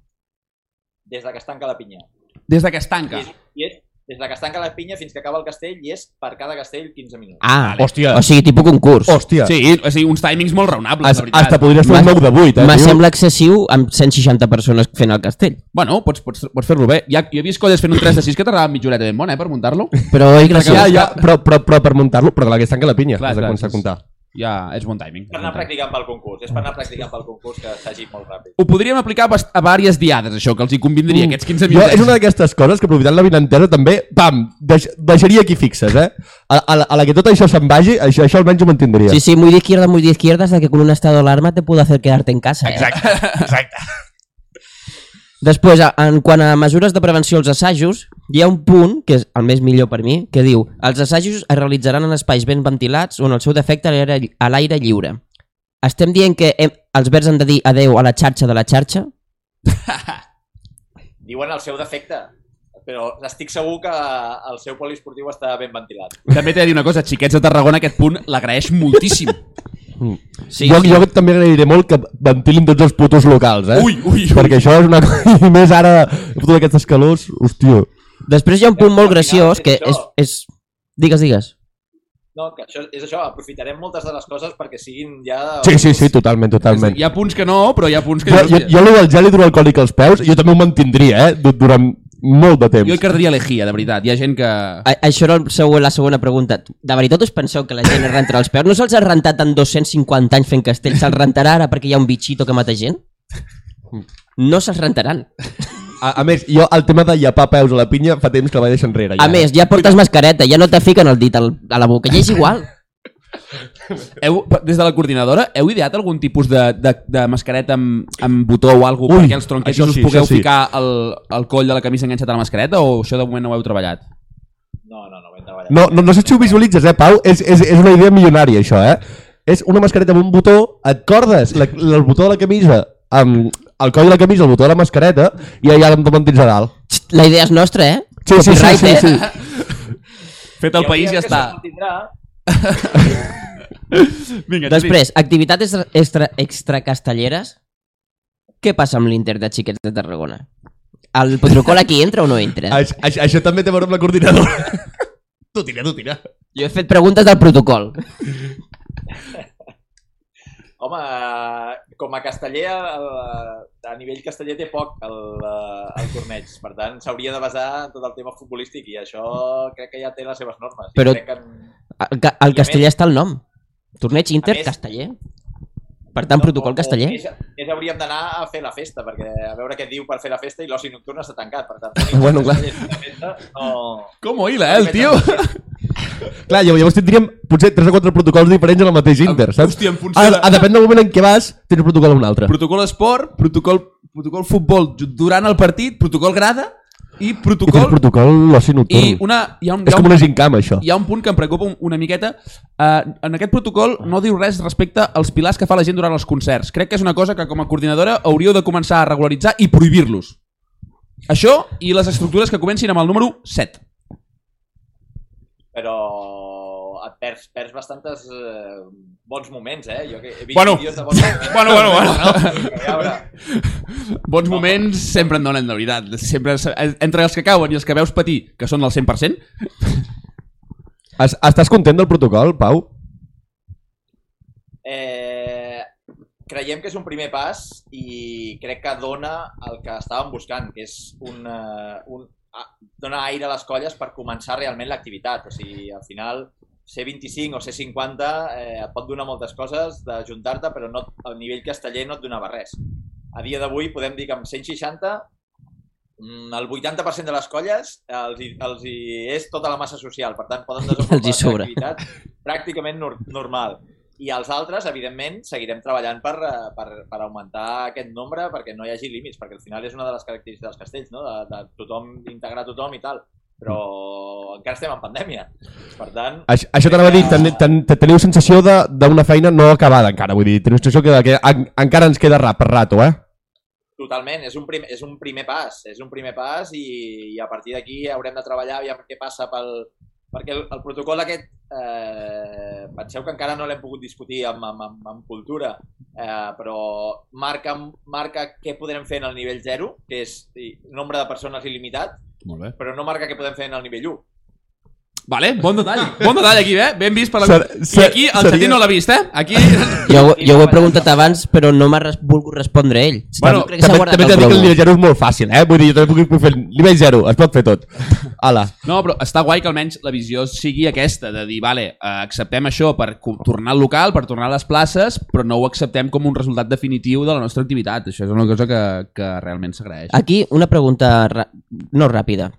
des de que es tanca la pinya. Des de que es I tanca. és, i és des de que es tanca la pinya fins que acaba el castell i és per cada castell 15 minuts. Ah, Hòstia. o sigui, tipus concurs. hòstia. Sí, o sigui, uns timings molt raonables, Has, de veritat. hasta podries fer un M'ha- 9 de 8, eh? Me sembla excessiu amb 160 persones fent el castell. Bueno, pots, pots, pots fer-lo bé. Ja, jo he vist colles fent un 3 de 6 que tardaven mitja horeta ben bona, eh, per muntar-lo. Però graciós. Ja, ja, però, però, però per muntar-lo, però clar, que es tanca la pinya, Clar, has de clar, començar a és- comptar. Ja, és bon timing. Per anar practicant pel concurs. És per anar practicant pel concurs que s'hagi molt ràpid. Ho podríem aplicar a diverses diades, això, que els hi convindria, aquests 15 Mm. Jo, minuts. és una d'aquestes coses que aprofitant la vinentesa també, pam, deix, deixaria aquí fixes, eh? A, a, la, a la que tot això se'n vagi, això, això almenys ho mantindria. Sí, sí, muy de izquierda, muy de izquierda, hasta que con un estado de alarma te puedo hacer quedarte en casa. Eh? Exacte, exacte. Després, en quant a mesures de prevenció als assajos, hi ha un punt, que és el més millor per mi, que diu els assajos es realitzaran en espais ben ventilats o en el seu defecte a l'aire- a l'aire lliure. Estem dient que hem, els verds han de dir adeu a la xarxa de la xarxa? Diuen el seu defecte, però estic segur que el seu poliesportiu està ben ventilat. També t'he de dir una cosa, xiquets de Tarragona, aquest punt l'agraeix moltíssim. Sí, jo, sí. jo també agrairé molt que ventilin tots els putos locals, eh? Ui, ui, ui. Perquè això és una cosa... I més ara, totes aquestes calors, hòstia. Després hi ha un punt molt graciós que és, és... Digues, digues. No, que això, és això, aprofitarem moltes de les coses perquè siguin ja... Sí, sí, sí, totalment, totalment. Hi ha punts que no, però hi ha punts que... Jo, jo, jo allò del gel hidroalcohòlic als peus, jo també ho mantindria, eh? du- Durant molt de temps. jo hi quedaria lejia, de veritat. Hi ha gent que... A, això era el següent, la segona pregunta. De veritat us penseu que la gent es rentarà els peus? No se'ls ha rentat en 250 anys fent castell, se'ls rentarà ara perquè hi ha un bitxito que mata gent? No se'ls rentaran. A, a més, jo el tema de llapar peus a la pinya fa temps que la vaig deixar enrere. A més, ja portes mascareta, ja no te fiquen el dit al, a la boca, ja és igual. Heu, des de la coordinadora, heu ideat algun tipus de, de, de mascareta amb, amb botó o alguna Ui, perquè els tronqueixos això us sí, pugueu sí. ficar el, el coll de la camisa enganxat a la mascareta o això de moment no ho heu treballat? No, no, no, ho hem treballat. No, no, no sé si ho visualitzes, eh, Pau? És, és, és una idea milionària, això, eh? És una mascareta amb un botó, et cordes la, el botó de la camisa amb el coll de la camisa, el botó de la mascareta, i allà amb mantins a dalt. La idea és nostra, eh? Sí, sí, sí, sí, sí. Fet el país ja està. Vinga, Després, activitats extra, extra, extracastelleres. Què passa amb l'Inter de xiquets de Tarragona? El protocol aquí entra o no entra? Això, això, això també té a veure amb la coordinadora. tu tira, tu tira. Jo he fet preguntes del protocol. Home, com a casteller, el, a nivell casteller té poc el, el torneig. Per tant, s'hauria de basar en tot el tema futbolístic i això crec que ja té les seves normes. I Però- crec que en- El, el castellà està al nom. Torneig Inter més- casteller. Per tant, protocol o- casteller? O, més, més hauríem d'anar a fer la festa, perquè a veure què diu per fer la festa i l'oci nocturn està tancat. Per tant, Bueno, clar. la festa no... Com hila, eh, el tio? Clar, llavors tindríem potser 3 o 4 protocols diferents en el mateix Inter, saps? Hòstia, en funció A, de- a depèn del moment en què vas, tens un protocol o un altre. Protocol esport, protocol, protocol futbol durant el partit, protocol grada i I tens protocol... protocol l'oci nocturn. I una, hi ha un, hi És ha com un, una gincama, això. hi ha un punt que em preocupa un- una miqueta. Uh, en aquest protocol no diu res respecte als pilars que fa la gent durant els concerts. Crec que és una cosa que com a coordinadora hauríeu de començar a regularitzar i prohibir-los. Això i les estructures que comencin amb el número 7. Però perds, perds bastantes eh, bons moments, eh? Jo que he vist Bueno. vídeos de bons moments. Bueno, bueno, bueno. Bons moments sempre en donen, de veritat. Sempre, entre els que cauen i els que veus patir, que són del 100%, Es, estàs content del protocol, Pau? eh, creiem que és un primer pas i crec que dona el que estàvem buscant, que és un, eh, un, a, dona aire a les colles per començar realment l'activitat. O sigui, al final, ser 25 o ser 50 eh, et pot donar moltes coses d'ajuntar-te, però no, el nivell casteller no et donava res. A dia d'avui podem dir que amb 160 mm, el 80% de les colles els, hi- els hi és tota la massa social, per tant poden desenvolupar la activitat pràcticament nor normal. I els altres, evidentment, seguirem treballant per, eh, per, per augmentar aquest nombre perquè no hi hagi límits, perquè al final és una de les característiques dels castells, no? de, de tothom, integrar tothom i tal. Però encara estem en pandèmia. Per tant, Això, això t'anava a dir, ten, ten, ten, teniu sensació de- d'una feina no acabada encara, vull dir, teniu sensació que, que en, encara ens queda rap per rato, eh? Totalment, és un, prim, és un primer pas, és un primer pas i, i a partir d'aquí haurem de treballar aviam què passa pel... Perquè el, el protocol aquest, eh, penseu que encara no l'hem pogut discutir amb, amb, amb, amb cultura, eh, però marca, marca què podrem fer en el nivell 0, que és nombre de persones il·limitat, Molt bé. però no marca què podem fer en el nivell 1. Vale, bon detall. Bon detall aquí, eh? Ben vist per la... Ser- I ser- aquí el seria- no l'ha vist, eh? Aquí... Jo, jo ho he preguntat abans, però no m'ha res, volgut respondre ell. Bueno, crec que També, també t'he el dir que el nivell 0 és molt fàcil, eh? Vull dir, jo també puc, fer nivell 0, es pot fer tot. Ala. No, però està guai que almenys la visió sigui aquesta, de dir, vale, eh, acceptem això per tornar al local, per tornar a les places, però no ho acceptem com un resultat definitiu de la nostra activitat. Això és una cosa que, que realment s'agraeix. Aquí una pregunta no ràpida.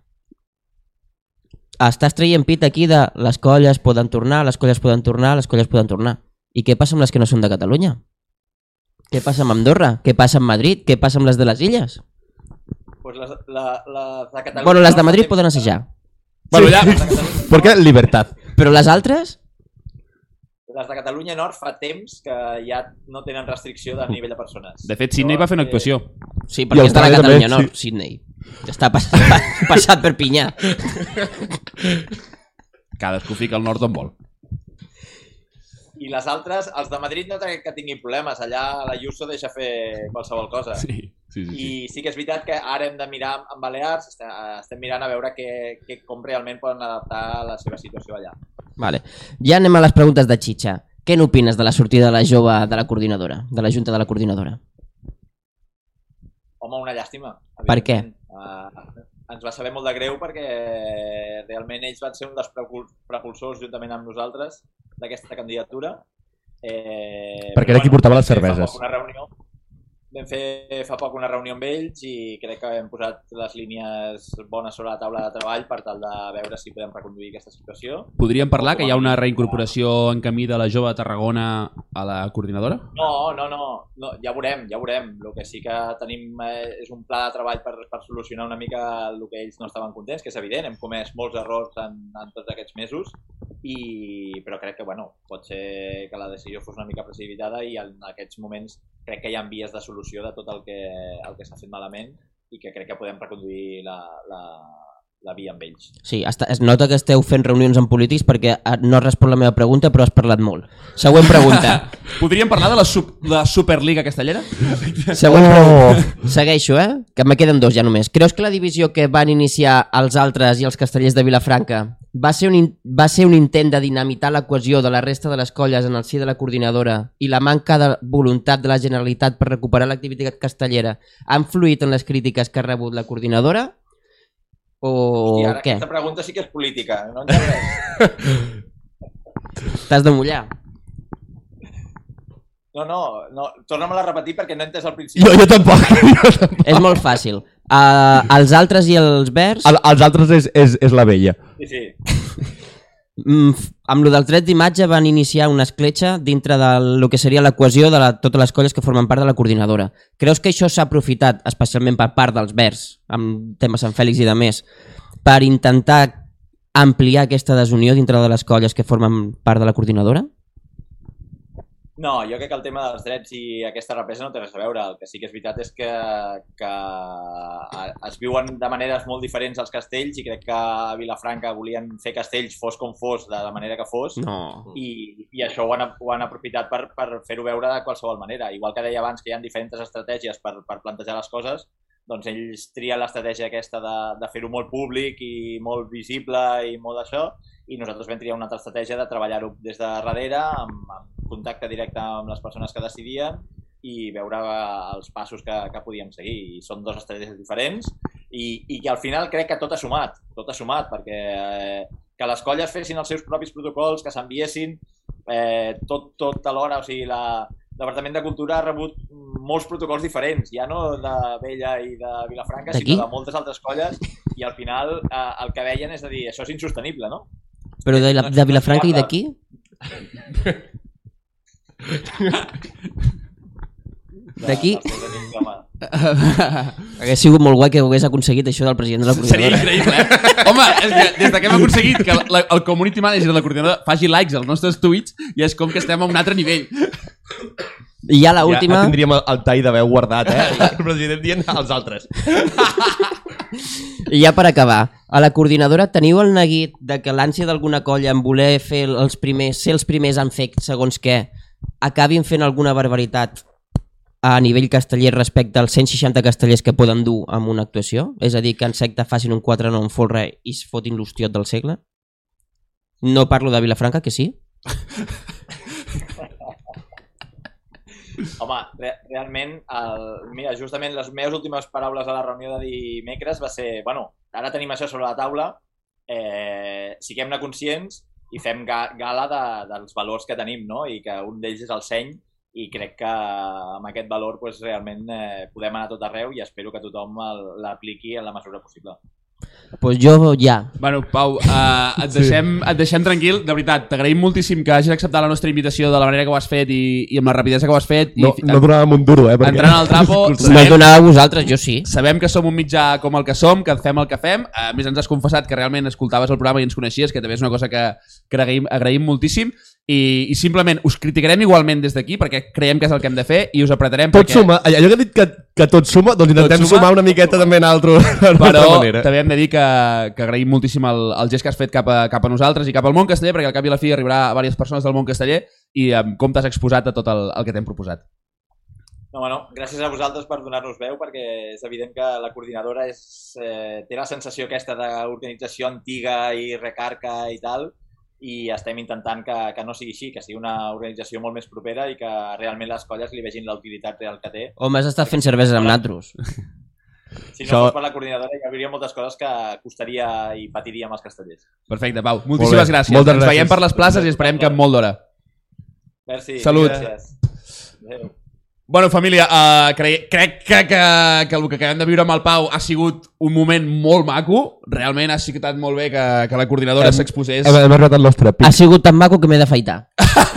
Estàs traient pit aquí de les colles poden tornar, les colles poden tornar, les colles poden tornar. I què passa amb les que no són de Catalunya? Què passa amb Andorra? Què passa amb Madrid? Què passa amb les de les illes? Pues les, la, la, de Catalunya, Bueno, les de Madrid poden assajar. Bueno, ja... Les Catalunya- Perquè libertat. Però les altres? Les de Catalunya Nord fa temps que ja no tenen restricció de nivell de persones. De fet, Sydney va fer una actuació. Sí, perquè és de la Catalunya també, Nord, Sydney. Està passat, passat per Pinyà. Cadascú fica el nord on vol. I les altres, els de Madrid no crec que tinguin problemes. Allà la Ayuso deixa fer qualsevol cosa. Sí, sí, sí. sí. I sí que és veritat que ara hem de mirar amb Balears, estem, estem mirant a veure què, què, com realment poden adaptar la seva situació allà. Vale. Ja anem a les preguntes de Xitxa. Què n'opines de la sortida de la jove de la coordinadora, de la junta de la coordinadora? Home, una llàstima. Per què? Uh, ens va saber molt de greu perquè realment ells van ser un dels prepul- propulsors juntament amb nosaltres d'aquesta candidatura. Eh, Perquè era qui portava les cerveses. Una reunió, vam fer fa poc una reunió amb ells i crec que hem posat les línies bones sobre la taula de treball per tal de veure si podem reconduir aquesta situació. Podríem parlar que hi ha una reincorporació en camí de la jove de Tarragona a la coordinadora? No, no, no, no ja veurem, ja veurem. El que sí que tenim eh, és un pla de treball per, per solucionar una mica el que ells no estaven contents, que és evident, hem comès molts errors en, en tots aquests mesos, i, però crec que bueno, pot ser que la decisió fos una mica precipitada i en aquests moments crec que hi ha vies de solució de tot el que, el que s'ha fet malament i que crec que podem reconduir la, la, la via amb ells. Sí, està, es nota que esteu fent reunions amb polítics perquè eh, no has respost la meva pregunta però has parlat molt. Següent pregunta. Podríem parlar de la, sub, de la Superliga castellera? Següent Oh. pregunta. Segueixo, eh? Que me queden dos ja només. Creus que la divisió que van iniciar els altres i els castellers de Vilafranca va ser un, in- va ser un intent de dinamitar la cohesió de la resta de les colles en el si de la coordinadora i la manca de voluntat de la Generalitat per recuperar l'activitat castellera ha influït en les crítiques que ha rebut la coordinadora? O I ara què? aquesta pregunta sí que és política, no en sé res. T'has de mullar? No, no, no. torna'm-la a repetir perquè no he entès al principi. Jo, jo tampoc. Jo tampoc. És molt fàcil. Uh, els altres i els verds, El, els altres és, és, és la vella. Sí, sí. mm, amb lo dels drets d'imatge van iniciar una escletxa dintre de lo que seria la cohesió de la, totes les colles que formen part de la coordinadora. Creus que això s'ha aprofitat, especialment per part dels verds, amb temes Sant Fèlix i de més, per intentar ampliar aquesta desunió dintre de les colles que formen part de la coordinadora? No, jo crec que el tema dels drets i aquesta represa no té res a veure. El que sí que és veritat és que, que es viuen de maneres molt diferents als castells i crec que a Vilafranca volien fer castells fos com fos, de la manera que fos, No. i, i això ho han, ho han aprofitat per, per fer-ho veure de qualsevol manera. Igual que deia abans que hi ha diferents estratègies per, per plantejar les coses, doncs ells trien l'estratègia aquesta de, de fer-ho molt públic i molt visible i molt d'això, i nosaltres vam triar una altra estratègia de treballar-ho des de darrere, amb, amb contacte directe amb les persones que decidien i veure els passos que, que podíem seguir. I són dues estratègies diferents i, i que al final crec que tot ha sumat, tot ha sumat, perquè eh, que les colles fessin els seus propis protocols, que s'enviessin eh, tot, tot alhora, o sigui, la, el Departament de Cultura ha rebut molts protocols diferents, ja no de Vella i de Vilafranca, sinó de moltes altres colles, i al final eh, el que veien és a dir, això és insostenible, no? Però de, la, de Vilafranca i d'aquí? D'aquí? Hauria sigut molt guai que ho hagués aconseguit això del president de la Seria coordinadora. increïble, eh? Home, és que des de que hem aconseguit que la, el community manager de la coordinadora faci likes als nostres tuits, ja és com que estem a un altre nivell. I ja la última... Ja tindríem el, el tall de veu guardat, eh? El president dient als altres. I ja per acabar, a la coordinadora teniu el neguit de que l'ànsia d'alguna colla en voler fer els primers, ser els primers en fer segons què, acabin fent alguna barbaritat a nivell casteller respecte als 160 castellers que poden dur amb una actuació? És a dir, que en secta facin un 4 no en folre i es fotin l'hostiot del segle? No parlo de Vilafranca, que sí? Home, re realment, el, mira, justament les meves últimes paraules a la reunió de dimecres va ser, bueno, ara tenim això sobre la taula, eh, siguem-ne conscients i fem ga gala de, dels valors que tenim, no? I que un d'ells és el seny i crec que amb aquest valor pues, realment eh, podem anar tot arreu i espero que tothom l'apliqui en la mesura possible. Pues jo ja. Bueno, Pau, uh, et, deixem, et deixem tranquil. De veritat, t'agraïm moltíssim que hagis acceptat la nostra invitació de la manera que ho has fet i, i amb la rapidesa que ho has fet. No, I, no donàvem un duro, eh? Perquè... Entrant al trapo, No sabem, us donava a vosaltres, jo sí. sabem que som un mitjà com el que som, que fem el que fem. A més, ens has confessat que realment escoltaves el programa i ens coneixies, que també és una cosa que, que agraïm, agraïm moltíssim. I, I simplement us criticarem igualment des d'aquí perquè creiem que és el que hem de fer i us apretarem Tot perquè... suma, allò que he dit que, que tot suma, doncs intentem suma. sumar una miqueta també en altra, però també hem de dir que, que agraïm moltíssim el, el gest que has fet cap a, cap a nosaltres i cap al món casteller, perquè al cap i a la fi arribarà a diverses persones del món casteller i amb com t'has exposat a tot el, el que t'hem proposat. No, bueno, gràcies a vosaltres per donar-nos veu, perquè és evident que la coordinadora és, eh, té la sensació aquesta d'organització antiga i recarca i tal, i estem intentant que, que no sigui així, que sigui una organització molt més propera i que realment les colles li vegin la utilitat real que té. O m'has estat fent cerveses amb natros. Si no Això- fos per la coordinadora hi hauria moltes coses que costaria i patiríem els castellers. Perfecte, Pau. Moltíssimes gràcies. Moltes Ens veiem gràcies. per les places i esperem que en molt d'hora. Merci. Salut. Gràcies. Adéu. Bueno, família, uh, cre crec que, que, que el que acabem de viure amb el Pau ha sigut un moment molt maco. Realment ha sigut molt bé que, que la coordinadora s'exposés. Hem, hem arribat al nostre pic. Ha sigut tan maco que m'he d'afaitar.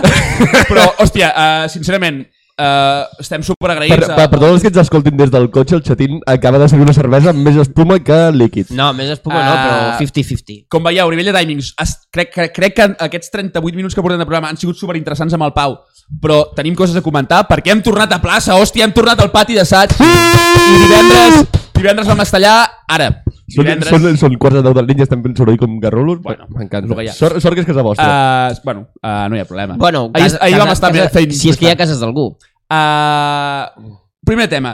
Però, hòstia, uh, sincerament, uh, estem Per, superagraïts. per, per tots els que ens escoltin des del cotxe, el xatín acaba de servir una cervesa amb més espuma que líquid. No, més espuma no, Ah. però 50-50. Com veieu, a nivell de timings, es, crec, crec, crec que aquests 38 minuts que portem de programa han sigut superinteressants amb el Pau, però tenim coses a comentar perquè hem tornat a plaça, hòstia, hem tornat al pati d'assaig i divendres, divendres vam estar allà, ara, Són, divendres... són, són quarts de deu del nit i estem fent soroll com garrolos. Bueno, m'encanta. ha. Sort, sort que és casa vostra. Uh, bueno, uh, no hi ha problema. Bueno, ahir, casa- ahir vam casa- estar casa- fent... Si és que hi ha cases d'algú. Uh, primer tema.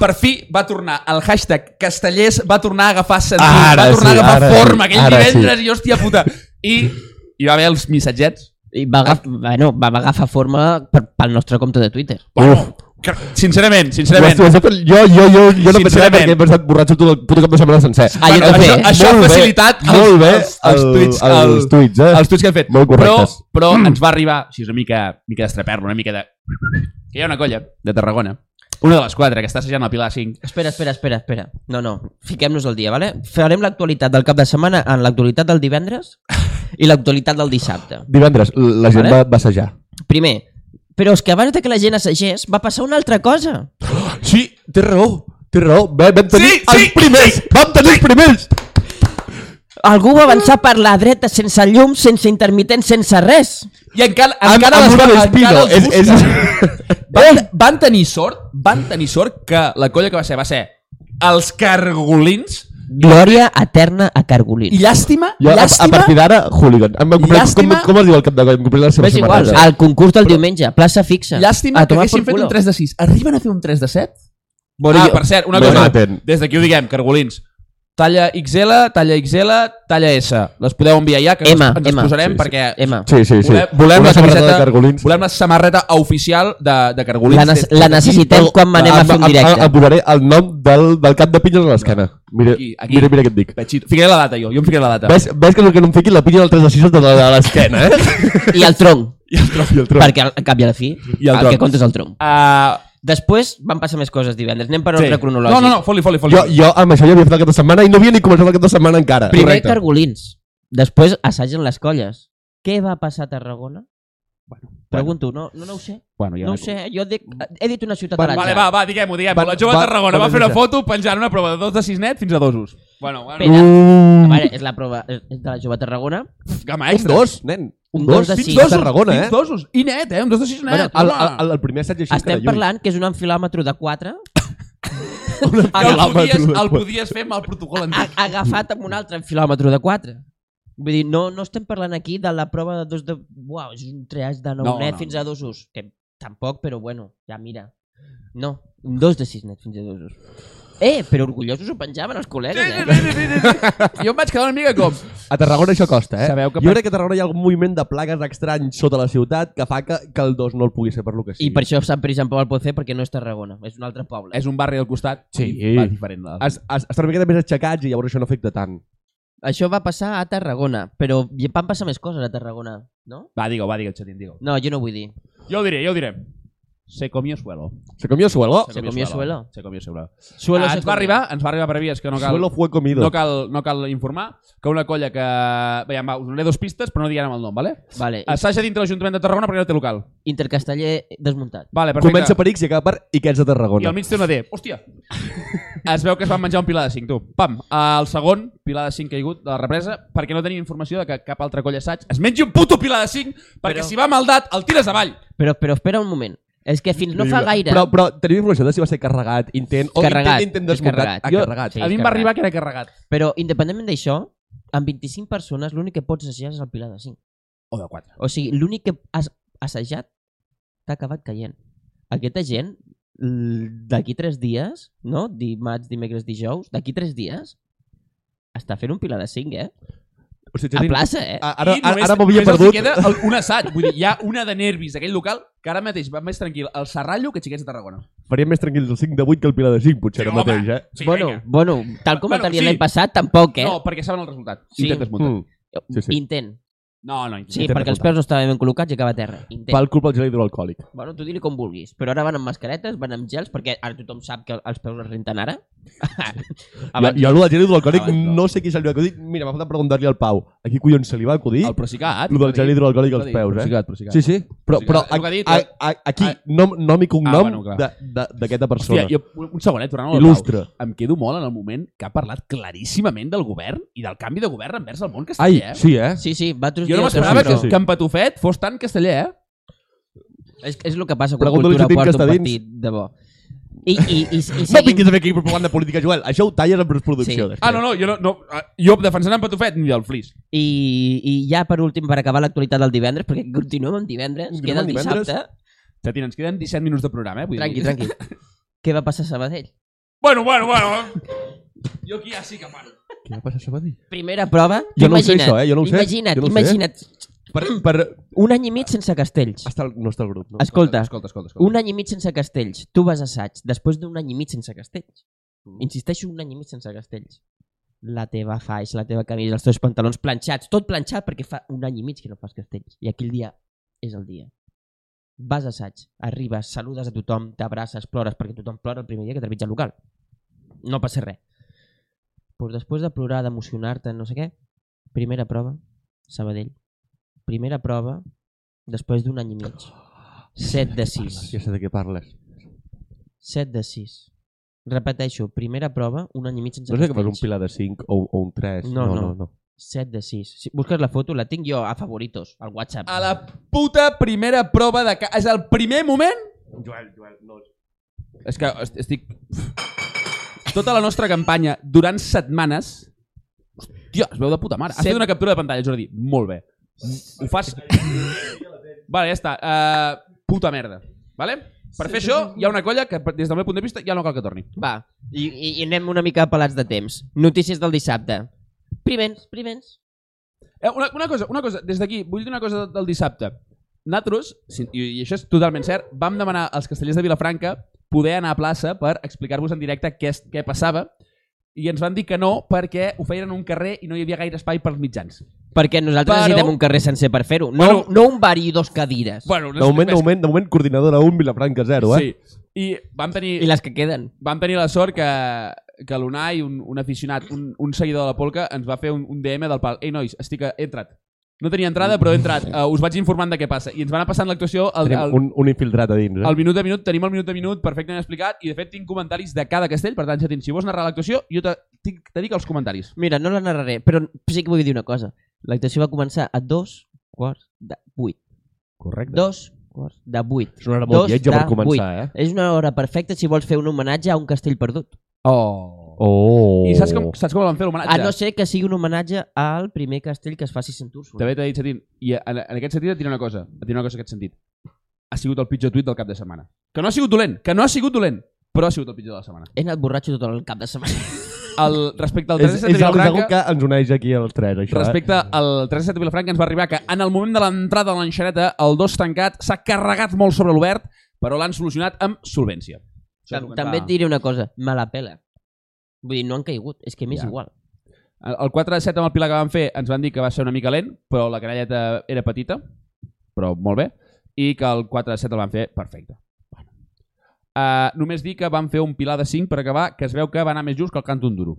Per fi va tornar el hashtag Castellers, va tornar a agafar sentit, Ara va tornar sí, a agafar ara sí, forma aquell ara divendres i hòstia puta. I hi va haver els missatgets. I va, agaf... bueno, va agafar forma per, pel nostre compte de Twitter. Bueno, que, sincerament, sincerament. Ho has- ho has fet- jo, jo, jo, jo no pensava Sincerament. perquè he pensat borratxo tot el, tot el cap de setmana sencer. Ah, Bueno, també. Això, això ha Molt bé, facilitat els, molt bé els, els, el- tuits, els el- tuits, eh? els tuits que hem fet. Molt però, correctes. però ens va arribar, així una mica, mica d'estraper una mica de... que hi ha una colla de Tarragona, una de les quatre, que està assajant la Pilar 5. Espera, espera, espera, espera. No, no, fiquem-nos al dia, vale? Farem l'actualitat del cap de setmana en l'actualitat del divendres i l'actualitat del dissabte. Divendres, la gent Vale. va, va assajar. Primer, però és que abans de que la gent assagés va passar una altra cosa. Sí, té raó, té raó. Vam, vam tenir Sí, els sí, primers! Vam tenir els primers! Algú va avançar per la dreta sense llum, sense intermitent, sense res. I encara, Amb, encara amb les van, despido. encara els És, és... busquen. Van, van tenir sort, van tenir sort que la colla que va ser, va ser els cargolins Glòria eterna a Cargolins. i llàstima, Jo, a, a llàstima, partir d'ara, hooligan. Em va comprar, com, Llàstima- com es diu el cap de coll? Em compré la seva igual, al concurs del diumenge, plaça fixa. llàstima A que haguessin fet culo. un 3 de 6. Arriben a fer un 3 de 7? Bueno, ah, jo- per cert, una cosa, maten. des d'aquí ho diguem, cargolins. Talla XL, talla XL, talla S. Les podeu enviar ja, que M, ens, ens M. posarem Sí, sí. perquè Emma, Sí, sí, sí. volem, volem, Una la samarreta camiseta, de cargolins. volem la samarreta oficial de, de cargolins. la, ne la necessitem quan anem a fer un em- directe. posaré el nom del, del cap de pinyes a l'esquena. Mira, Aquí, aquí. mira, mira què et dic. Pechito. Ficaré la data jo, jo em ficaré la data. Ves, ves que el que no em fiqui la pinya del 3 de 6 de, de l'esquena, eh? I el tronc, I el tronc. I el tronc. perquè al cap i a la fi, I el el, tronc. que compta és el tronc. Uh, Després van passar més coses divendres. Anem per sí. ordre cronològic. No, no, no, foli, foli, foli. Jo, jo amb això ja havia fet de setmana i no havia ni començat de setmana encara. Primer Correcte. Cargolins. Després assagen les colles. Què va passar a Tarragona? Bueno, Pregunto, no, no, no ho sé. Bueno, ja No ho sé, jo dic, he dit una ciutat Va, a Vale, va, va, diguem-ho, diguem-ho. Va- La jove va- de Tarragona va, va fer una foto penjant una prova de dos de sis net fins a dos us. Bueno, bueno, Espera. Uh, A veure, és la prova de la jove Tarragona. gama un extra. dos, nen. Un dos. dos de sis. dos, A Tarragona, eh? dosos. I net, eh? Un dos de sis net. Bueno, El, el, el, primer assaig així Estem parlant que és un enfilòmetre de 4 que el podies, el podies fer amb el protocol antic. agafat amb un altre enfilòmetre de 4. Vull dir, no, no estem parlant aquí de la prova de dos de... Uau, és un triàs de 9 No, net no, fins no. a 2 us. Que tampoc, però bueno, ja mira. No, un 2 de 6 net fins a 2 us. Eh, però orgullosos ho penjaven els col·legues, eh? Jo em vaig quedar una mica com... A Tarragona això costa, eh? Sabeu que jo per- crec que a Tarragona hi ha algun moviment de plagues estranys sota la ciutat que fa que, que el 2 no el pugui ser per lo que sigui. I per això Sant Pere i Sant Pau el pot fer perquè no és Tarragona, és un altre poble. És un barri al costat. Sí. i Va diferent. La... Es, es, estan una miqueta més aixecats i llavors això no afecta tant. Això va passar a Tarragona, però hi van passar més coses a Tarragona, no? Va, digue-ho, va, digue-ho, xatín, digue-ho. No, jo no vull dir. Jo ho diré, jo ho diré. Se comió suelo. Se comió suelo. Se comió suelo. Se comió suelo. Suelo ah, ens va arribar, ens va arribar per vies que no cal, Suelo fue comido. no cal, no cal informar, que una colla que... Veiem, va, us donaré dos pistes, però no diguem el nom, vale? Vale, Assaja dintre l'Ajuntament de Tarragona perquè no té local. Intercasteller desmuntat. Vale, perfecte. Comença per X i acaba per i que ets de I Tarragona. al mig té una D. Hòstia! es veu que es van menjar un pilar de 5, tu. Pam! El segon pilar de 5 caigut de la represa perquè no tenia informació de que cap altra colla assaig es mengi un puto pilar de 5 perquè Però- si va maldat el tires avall. Però, però espera un moment. És que fins no fa gaire... Però, però tenim informació de si va ser carregat, intent, o Carregat, intent, intent desmuntat. carregat. Ah, Jo- carregat. sí. a mi em va arribar que era carregat. Però independentment d'això, amb 25 persones l'únic que pots assajar és el pilar de 5. O de 4. O sigui, l'únic que has assajat t'ha acabat caient. Aquesta gent, d'aquí 3 dies, no? Dimarts, dimecres, dijous, d'aquí 3 dies, està fent un pilar de 5, eh? O sigui, A Xatín, plaça, eh? a- ara, I ara, només- ara m'havia només els perdut. hi queda el, un assaig. Vull dir, hi ha una de nervis d'aquell local que ara mateix va més tranquil el Serrallo que Xiquets de Tarragona. Faríem més tranquils el 5 de 8 que el Pilar de 5, potser, Sí, ara home. mateix, eh? Sí, bueno, vinga. bueno, tal com Bueno, bueno, sí. l'any passat, tampoc, eh? No, perquè saben el resultat. Sí. Intent desmuntat. Mm. Sí, sí. Intent. No, no, Sí, perquè els peus no estaven ben col·locats i acaba a terra. Intent. Fa el culpa al gel hidroalcohòlic. Bueno, tu digui com vulguis. Però ara van amb mascaretes, van amb gels, perquè ara tothom sap que els peus es renten ara. Jo, Abans, jo, el del gel hidroalcohòlic, Abans no. no sé qui se li va acudir. Mira, m'ha faltat preguntar-li al Pau. A qui collons se li va acudir? El Procicat. Lo del gel hidroalcohòlic als peus, eh? Procicat, Procicat. Sí, sí. Però, però el que a, a, eh? a, aquí, Ah. nom, nom i cognom Ah, bueno, d'aquesta persona. Hòstia, jo, un segonet, tornant al Il·lustre. Pau. Em quedo molt en el moment que ha parlat claríssimament del govern i del canvi de govern envers el món Ai, casteller. eh? sí, eh? Sí, sí, va Jo no m'esperava que que, en Patufet fos tan casteller, eh? És, és el que passa quan cultura porta un partit de bo. I, i, i, i No vinguis a fer aquí propaganda política, Joel. Això ho talles en postproducció. Sí. Ah, no, no, jo, no, no eh, jo defensant en Patufet ni del flis. I, I ja per últim, per acabar l'actualitat del divendres, perquè continuem amb divendres, Continuem queda el amb divendres. dissabte. Xatín, ens queden 17 minuts de programa, eh? Vull Tranqui, dir... tranqui. Què va passar a Sabadell? Bueno, bueno, bueno. Jo aquí ja sí que paro. Què va passar a Sabadell? Primera prova. Jo no ho sé, això, eh? Jo no ho sé. Imagina't, Jo no ho sé. imagina't. Per, per... Un any i mig sense castells. Està el... No està el grup, no? Escolta, Escolta, escolta, escolta. un any i mig sense castells. Tu vas a assaig, després d'un any i mig sense castells. Insisteixo, un any i mig sense castells. La teva faix, la teva camisa, els teus pantalons planxats, tot planxat perquè fa un any i mig que no fas castells. I aquell dia és el dia. vas a assaig, arribes, saludes a tothom, t'abraces, plores, perquè tothom plora el primer dia que trepitja el local. No passa res. Pues després de plorar, d'emocionar-te, no sé què, primera prova, Sabadell. Primera prova, després d'un any i mig. 7 de 6. Ja sé de què parles. 7 de 6. Repeteixo, primera prova, un any i mig sense No sé que fas un pilar de 5 o, o un 3. No, no, no. no. no. 7 de 6. Si busques la foto, la tinc jo a favoritos, al WhatsApp. A la puta primera prova de... Ca... És el primer moment... Joel, Joel, no. És que est- estic... Tota la nostra campanya, durant setmanes... Hòstia, es veu de puta mare. Has Set- fet una captura de pantalla, Jordi. Molt bé. Ho fas... vale, ja està. Uh, puta merda. Vale? Per fer això, hi ha una colla que, des del meu punt de vista, ja no cal que torni. Va, i, i, i anem una mica apel·lats de temps. Notícies del dissabte. Primers, primers. Eh, una, una cosa, una cosa, des d'aquí, vull dir una cosa del dissabte. Nosaltres, i, i això és totalment cert, vam demanar als castellers de Vilafranca poder anar a plaça per explicar-vos en directe què, es- què passava i ens van dir que no perquè ho feien en un carrer i no hi havia gaire espai pels mitjans. Perquè nosaltres Però- necessitem un carrer sencer per fer-ho. No, Bueno- no un bar i dos cadires. Bueno, De moment, de moment, de moment, coordinadora 1, Vilafranca 0, eh? Sí. I vam tenir, I les que queden. vam tenir la sort que, que l'Unai, un, un aficionat, un, un seguidor de la Polca, ens va fer un, un DM del pal. Ei, nois, estic, a- he entrat. No tenia entrada, però he entrat. Uh, us vaig informant de què passa. I ens van anar passant l'actuació al, Tenim al, un, un infiltrat a dins, eh? al minut de minut. Tenim el minut de minut perfectament explicat i, de fet, tinc comentaris de cada castell. Per tant, Xatín, si vols narrar l'actuació, jo te, tinc, te dic els comentaris. Mira, no la narraré, però sí que vull dir una cosa. L'actuació va començar a dos quarts de vuit. Correcte. Dos quarts de vuit. És una hora molt Dos lletja per començar, eh? És una hora perfecta si vols fer un homenatge a un castell perdut. Oh. Oh. I saps com, saps com el van fer l'homenatge? A no ser que sigui un homenatge al primer castell que es faci a Sant Úrsula. També t'he dit, Xatín, i en, en aquest sentit et diré una cosa, et diré una cosa en aquest sentit. Ha sigut el pitjor tuit del cap de setmana. Que no ha sigut dolent, que no ha sigut dolent, però ha sigut el pitjor de la setmana. He anat borratxo tot el cap de setmana. El, respecte al 3 És, de 7 és Vilafranca, que ens uneix aquí als tres, això, respecte al 3 de 7 de Vilafranca ens va arribar que en el moment de l'entrada de l'enxaneta el 2 tancat s'ha carregat molt sobre l'obert, però l'han solucionat amb solvència. També et diré una cosa, me la pela. Vull dir, no han caigut, és que m'és Ja. igual. El el 4 de 7 amb el Pilar que vam fer ens van dir que va ser una mica lent, però la canelleta era petita, però molt bé, i que el 4 de 7 el van fer perfecte. Bueno. Uh, només dir que van fer un Pilar de 5 per acabar, que es veu que va anar més just que el Canto Duro.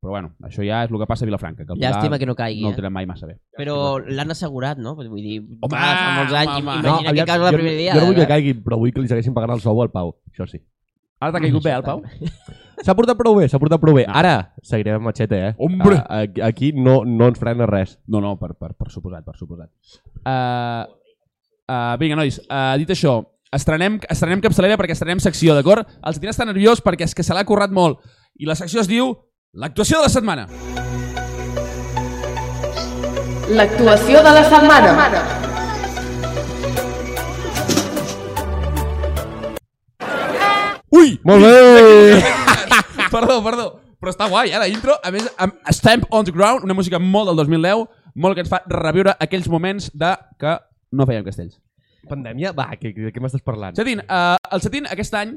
Però bueno, això ja és el que passa a Vilafranca, que el Pilar Llàstima que no caigui, no el eh? tenen mai massa bé. Però l'han assegurat, no? Vull dir, Home, fa molts anys, home, home. imagina que cau la primera dia. jo no vull que caigui, però vull que li segueixin pagant el sou al Pau. Això sí. Ara t'ha caigut bé, el Pau? S'ha portat prou bé, s'ha portat prou bé. No. Ara seguirem amb Machete, eh? Hombre! A, a, aquí no, no ens frena res. No, no, per, per, per suposat, per suposat. Uh, uh, vinga, nois, uh, dit això, estrenem, estrenem capçalera perquè estrenem secció, d'acord? El Setina està nerviós perquè és que se l'ha currat molt. I la secció es diu l'actuació de la setmana. L'actuació de la setmana. Ui! Molt bé! perdó, perdó. Però està guai, eh, la intro. A més, amb Stamp on the Ground, una música molt del 2010, molt que ens fa reviure aquells moments de que no fèiem castells. Pandèmia? Va, que, de què m'estàs parlant? Setín, uh, el Setín aquest any,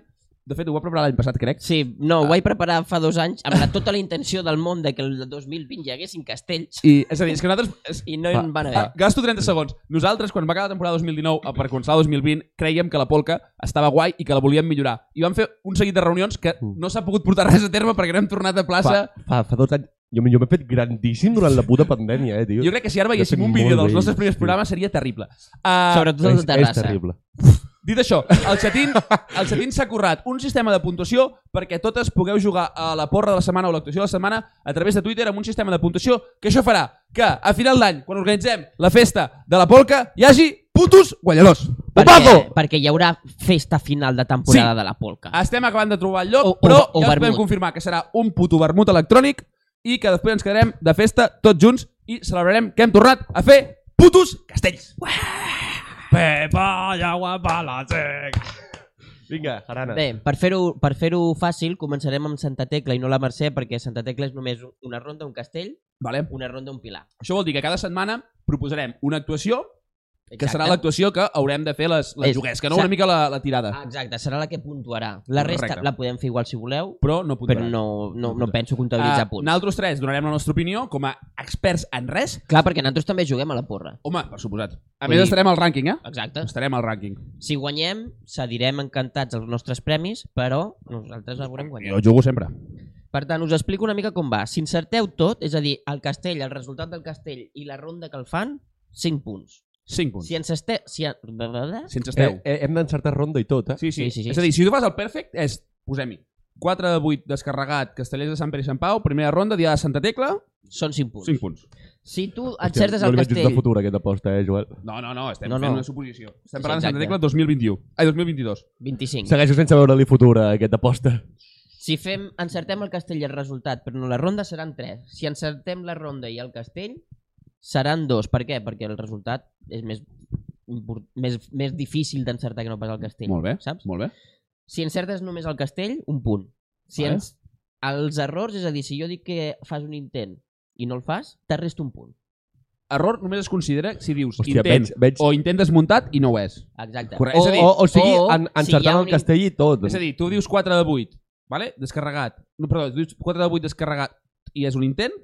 de fet ho va preparar l'any passat, crec, Sí, no, ho vaig preparar fa dos anys amb la, tota la intenció del món de que el 2020 hi haguessin castells i és a dir, és que nosaltres... És, i no hi Va, van Ah, haver. gasto 30 segons. Nosaltres, quan va acabar la temporada 2019, eh, per començar la 2020, creiem que la polca estava guai i que la volíem millorar. I vam fer un seguit de reunions que no s'ha pogut portar res a terme perquè no hem tornat a plaça. Fa, fa, fa dos anys... Jo, jo m'he fet grandíssim durant la puta pandèmia, eh, tio. Jo crec que si ara veiéssim un vídeo dels nostres primers programes seria terrible. Uh, Sobretot el és, de és Terrassa. terrible. Dit això, el xatín el xatín s'ha currat un sistema de puntuació perquè totes pugueu jugar a la porra de la setmana o l'actuació de la setmana a través de Twitter amb un sistema de puntuació que això farà que a final d'any, quan organitzem la festa de la polca, hi hagi putos guanyadors. Perquè, perquè hi haurà festa final de temporada Sí. de la polca. Estem acabant de trobar el lloc, O- o- però o ja us podem confirmar que serà un puto vermut electrònic i que després ens quedarem de festa tots junts i celebrarem que hem tornat a fer putos castells. Pepa y agua para la sec. Vinga, Jarana. Bé, per fer-ho per fer fàcil, començarem amb Santa Tecla i no la Mercè, perquè Santa Tecla és només una ronda, un castell, Vale. una ronda, un pilar. Això vol dir que cada setmana proposarem una actuació que serà l'actuació que haurem de fer les, les És- que no una mica la, la tirada. Ah, Exacte, serà la que puntuarà. La resta Correcte. la podem fer igual si voleu, Però no però podrem. no, no, no penso comptabilitzar Ah, punts. Nosaltres tres donarem la nostra opinió com a experts en res. Clar, perquè nosaltres també juguem a la porra. Home, per suposat. A Vull més, dir- estarem al rànquing, eh? Exacte. Estarem al rànquing. Si guanyem, cedirem encantats els nostres premis, però nosaltres el volem guanyar. Jo jugo sempre. Per tant, us explico una mica com va. Si encerteu tot, és a dir, el castell, el resultat del castell i la ronda que el fan, 5 punts. 5 punts. Si ens este... Si... en- Si ens esteu. Eh, eh, hem d'encertar ronda i tot, eh? Sí, sí. Sí, sí, sí. És a dir, si tu fas el perfect, és, posem-hi, 4 de 8 descarregat, Castellers de Sant Pere i Sant Pau, primera ronda, dia de Santa Tecla, Són 5 punts. 5 punts. Si tu Hòstia, encertes no el li veig gens de castell... futur aquesta aposta, eh, Joel? No, no, no, estem No, fent no. una suposició. Estem Sí, parlant de Santa. Tecla 2021. Ai, 2022. 25. Segueixo sense veure-li futur a aquesta aposta. Si fem, encertem el castell i el resultat, però no la ronda, seran 3. Si encertem la ronda i el castell, seran 2. Per què? Perquè el resultat és més, import- més, més difícil d'encertar que no pas el castell. Molt bé, Saps? molt bé. Si encertes només el castell, un punt. Si Vale. ens... Els errors, és a dir, si jo dic que fas un intent i no el fas, te resto un punt. Error només es considera si dius Hòstia, intent veig- veig- o intent desmuntat i no ho és. Exacte. Correcte. És a dir, O, o sigui, o en, si encertant un el castell i tot. És a dir, tu dius 4 de 8, vale? descarregat. No, perdó, dius 4 de 8 descarregat i és un intent,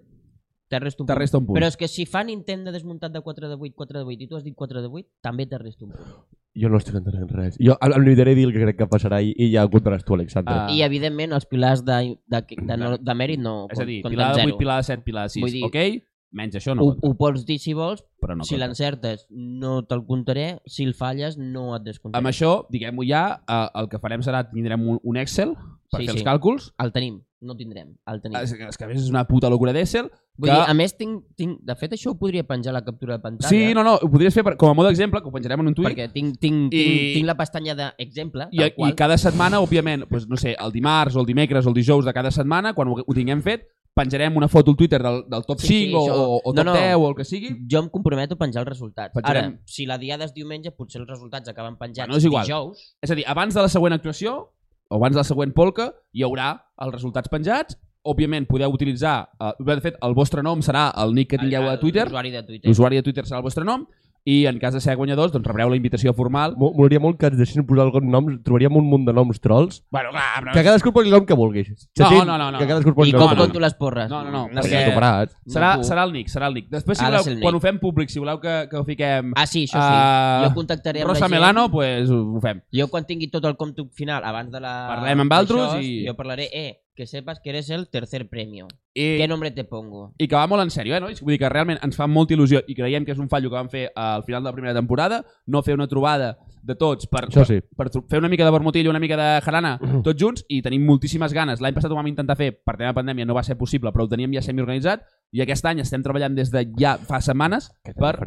te resto un te punt. resta un punt. Però és que si fan intent de desmuntat de 4 de 8, 4 de 8 i tu has dit 4 de 8, també te resto un punt. Jo no estic entenent res. Jo em oblidaré dir el que crec que passarà i, i ja ho contaràs tu, Alexandre. Ah. I evidentment els pilars de, de, de, no, de mèrit no és a dir, pilar de 8, zero. pilar de 7, pilar de 6, Vull dir- ok? Menys això no Ho, ho pots dir si vols, però no si l'encertes no te'l comptaré, si el falles no et descomptaré. Amb això, diguem-ho ja, eh, el que farem serà, tindrem un, un Excel per Sí, fer sí. els càlculs. El tenim, no el tindrem, el tenim. És, és que a més és una puta locura d'Excel. Vull que- dir, a més, tinc, tinc, de fet això ho podria penjar a la captura de pantalla. Sí, no, no, ho podries fer per, com a mode d'exemple, que ho penjarem en un tuit. Perquè tinc, tinc, I- tinc, tinc la pestanya d'exemple, I, qual. I cada setmana, òbviament, doncs, no sé, el dimarts o el dimecres o el dijous de cada setmana, quan ho, ho tinguem fet, penjarem una foto al Twitter del, del top Sí, sí, 5 o, això- o, o no, top no. 10 o el que sigui. Jo em comprometo a penjar els resultats. Penjarem. Ara, si la diada és diumenge, potser els resultats acaben penjats Bueno, és igual. dijous. És a dir, abans de la següent actuació, o abans de la següent polca, hi haurà els resultats penjats. Òbviament, podeu utilitzar... Eh, de fet, el vostre nom serà el nick que tingueu a Twitter. L'usuari de Twitter. L'usuari de Twitter serà el vostre nom. I en cas de ser guanyadors, doncs rebreu la invitació formal. Mo- Molaria molt que ens deixessin posar algun nom, trobaríem un munt de noms trolls. Bueno, clar, però... Que cadascú posi el nom que vulgui. Xatín, no, no, no. Que cadascú posi I el com nom que conto vulgui. les porres? No, no, no, No perquè-. Superats. Serà, No serà el nick, serà el nick. Després, si voleu, el quan nick. ho fem públic, si voleu que, que ho fiquem... Ah, sí, això sí. Ah, jo contactaré amb Rosa la gent. Melano, pues ho fem. Jo quan tingui tot el compte final abans de la... Parlem amb altres i- Jo parlaré, eh, que sepas que eres el tercer premio. I, ¿Qué nombre te pongo? I que va molt en sèrio, eh, nois? Vull dir que realment ens fa molta il·lusió i creiem que és un fallo que vam fer al final de la primera temporada, no fer una trobada de tots per, Això sí. per, per fer una mica de vermutí i una mica de jarana tots junts i tenim moltíssimes ganes. L'any passat ho vam intentar fer, per tema de pandèmia no va ser possible, però ho teníem ja semi-organitzat i aquest any estem treballant des de ja fa setmanes per,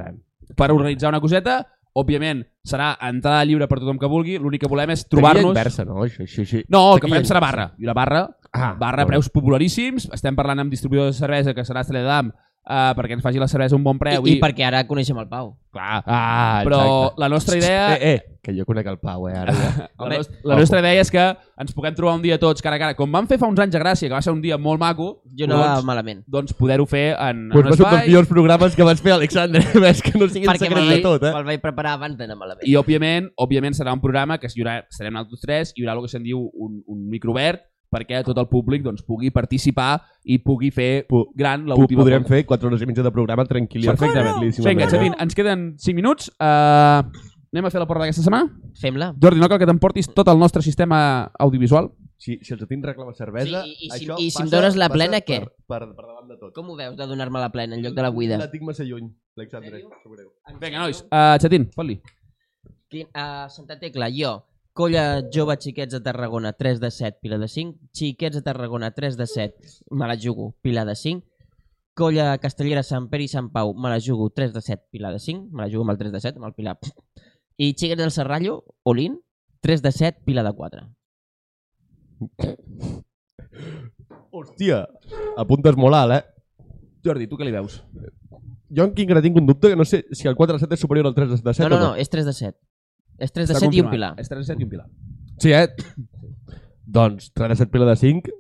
per organitzar una coseta. Òbviament, serà entrada lliure per tothom que vulgui, l'únic que volem és Trobar-nos... trobar-nos... inversa, no? Això, això, això. No, el que farem serà barra. I la barra, Ah, barra preus popularíssims. Estem parlant amb distribuïdors de cervesa, que serà Estrella d'Am, uh, perquè ens faci la cervesa a un bon preu. I, I perquè ara coneixem el Pau. Clar, Ah, però exacte. la nostra idea... Eh, eh, que jo conec el Pau, eh, ara ja. La, nost la nostra idea és que ens puguem trobar un dia tots cara a cara, com vam fer fa uns anys a Gràcia, que va ser un dia molt maco, Jo no doncs, malament. doncs poder-ho fer en, Pues en va un ser un dels espai. millors programes que vas fer, Alexandre. Ves que no sigui en Perquè secret de tot, eh? me'l vaig preparar abans d'anar malament. I, òbviament, òbviament serà un programa que hi haurà, estarem nosaltres tres, hi haurà el que se'n diu un, un micro obert, perquè tot el públic doncs, pugui participar i pugui fer gran Po- l'última Podrem volta. fer 4 hores i mitja de programa tranquil·li. Perfectament. Vinga, Xavín, ens queden 5 minuts. Uh, anem a fer la porra d'aquesta setmana? Fem-la. Jordi, no cal que t'emportis tot el nostre sistema audiovisual. Si, si el Xatín reclama cervesa, Sí, i- i si- això i si em passa- dones la plena, per, què? Per, per davant de tot. Com ho veus de donar-me la plena en lloc de la buida? La tinc massa lluny, Alexandre. Sobreu. Vinga, nois. Uh, Xatín, fot-li. A Santa Tecla, jo. Colla Jove Xiquets de Tarragona, 3 de 7, pila de 5. Xiquets de Tarragona, 3 de 7, me la jugo, pila de 5. Colla Castellera Sant Pere i Sant Pau, me la jugo, 3 de 7, pila de 5. Me la jugo amb el 3 de 7, amb el pilar. I Xiquets del Serrallo, Olín, 3 de 7, pila de 4. Hòstia, apuntes molt alt, eh? Jordi, tu què li veus? Jo encara tinc un dubte que no sé si el 4 de 7 és superior al 3 de 7 No, no, o no, és 3 de 7. És 3 de Està 7 i un confirmat. pilar. És 3 de 7 i un pilar. Sí, eh? doncs 3 de 7 pila de 5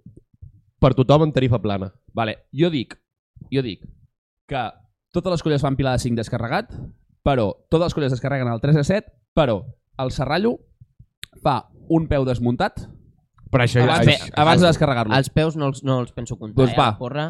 per tothom en tarifa plana. Vale, jo dic, jo dic que totes les colles fan pilar de 5 descarregat però totes les colles descarreguen el 3 a 7, però el Serrallo fa un peu desmuntat Però això, abans, fe- això, abans de descarregar-lo. Els peus no els, no els penso comptar, Doncs eh? va. La porra,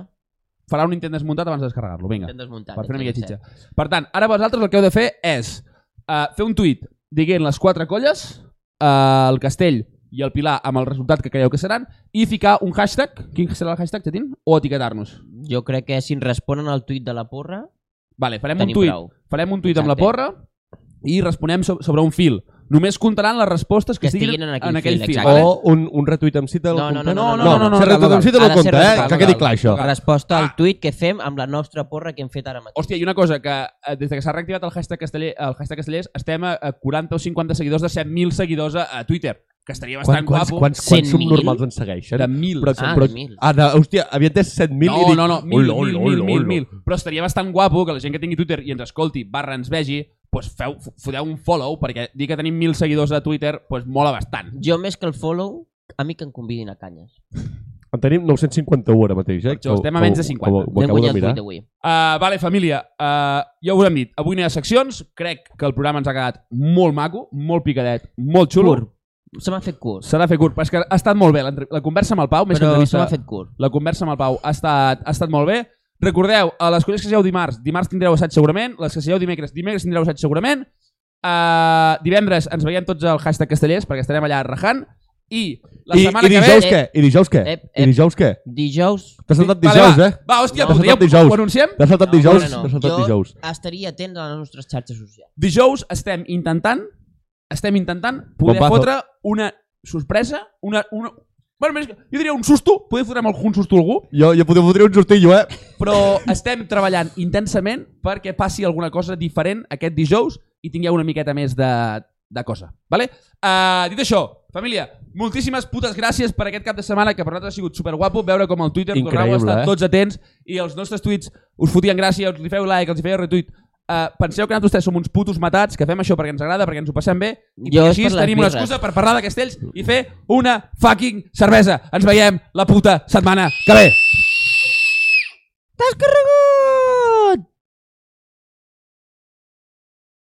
Farà un intent desmuntat abans de descarregar-lo, vinga. desmuntat. per fer una mica xitxa. Per tant, ara vosaltres el que heu de fer és uh, fer un tuit dient les quatre colles, uh, el Castell i el Pilar amb el resultat que creieu que seran i ficar un hashtag, quin serà el hashtag, Chatín? O etiquetar-nos. Jo crec que si ens responen al tuit de la porra, Vale, farem un tuit, prou. farem un tuit amb la Exacte. porra i responem so sobre un fil. Només comptaran les respostes que, Que estiguin en aquell aquell fil, fil. O un, un retuit amb cita No, no, no, no, no, no, no, no, retuit no, amb cita ha no de ser compta, eh? Que quedi clar això. Resposta al tuit que fem amb la nostra porra que hem fet ara mateix. Hòstia, i una cosa, que eh, des de que s'ha reactivat el hashtag, casteller, el hashtag castellers estem a, a 40 o 50 seguidors de 100.000 seguidors a, a Twitter, que estaria bastant Quan, quants, guapo. quants, quants 100.000? subnormals ens segueixen? De 1.000. Però, Ah, però, de mil. ah, de, hòstia, havia entès 7.000 i No, dic... no, no, mil, Hola, mil, hola, mil, hola, mil, hola. mil. Però estaria bastant guapo que la gent que tingui Twitter i ens escolti, barra ens vegi, pues feu, f- foteu un follow, perquè dir que tenim mil seguidors a Twitter, pues mola bastant. Jo més que el follow, a mi que em convidin a canyes. En tenim 951 ara mateix, eh? Això, estem a menys de 50. Ho, ho, ho Vam acabo de mirar. avui. Uh, vale, família, uh, ja ho hem dit, avui no hi ha seccions, crec que el programa ens ha quedat molt maco, molt picadet, molt xulo. Curt. Se m'ha fet curt. S'ha de fer curt, però és que ha estat molt bé. l'entre- La conversa amb el Pau, més que Però se entrevista, m'ha fet curt. la conversa amb el Pau ha estat, ha estat molt bé. Recordeu, a les colles que sigueu dimarts, dimarts tindreu assaig segurament, les que sigueu dimecres, dimecres tindreu assaig segurament, uh, divendres ens veiem tots al hashtag castellers, perquè estarem allà rajant, i la I, setmana I que dijous ve... què? I dijous què? Ep, I ep. dijous què? Dijous... T'has saltat Vale, dijous, va. eh? Va, hòstia, No, podríem, dijous. ho anunciem? T'has saltat No, dijous? no, no. Saltat Jo dijous. estaria atent a les nostres xarxes socials. Dijous estem intentant estem intentant poder Bombazo. fotre una sorpresa, una... una bueno, més, jo diria un susto, poder fotre amb algun susto a algú, Jo, jo podria fotre un justillo, eh? però estem treballant intensament perquè passi alguna cosa diferent aquest dijous i tingueu una miqueta més de, de cosa. Vale? Uh, dit això, família, moltíssimes putes gràcies per aquest cap de setmana que per nosaltres ha sigut superguapo veure com el Twitter Increïble, a estar eh? tots atents i els nostres tuits us fotien gràcia, us li feu like, els hi feu retweet. Uh, penseu que nosaltres som uns putos matats, que fem això perquè ens agrada, perquè ens ho passem bé, i Jo així tenim una excusa per parlar de castells i fer una fucking cervesa. Ens veiem la puta setmana que ve. T'has carregut!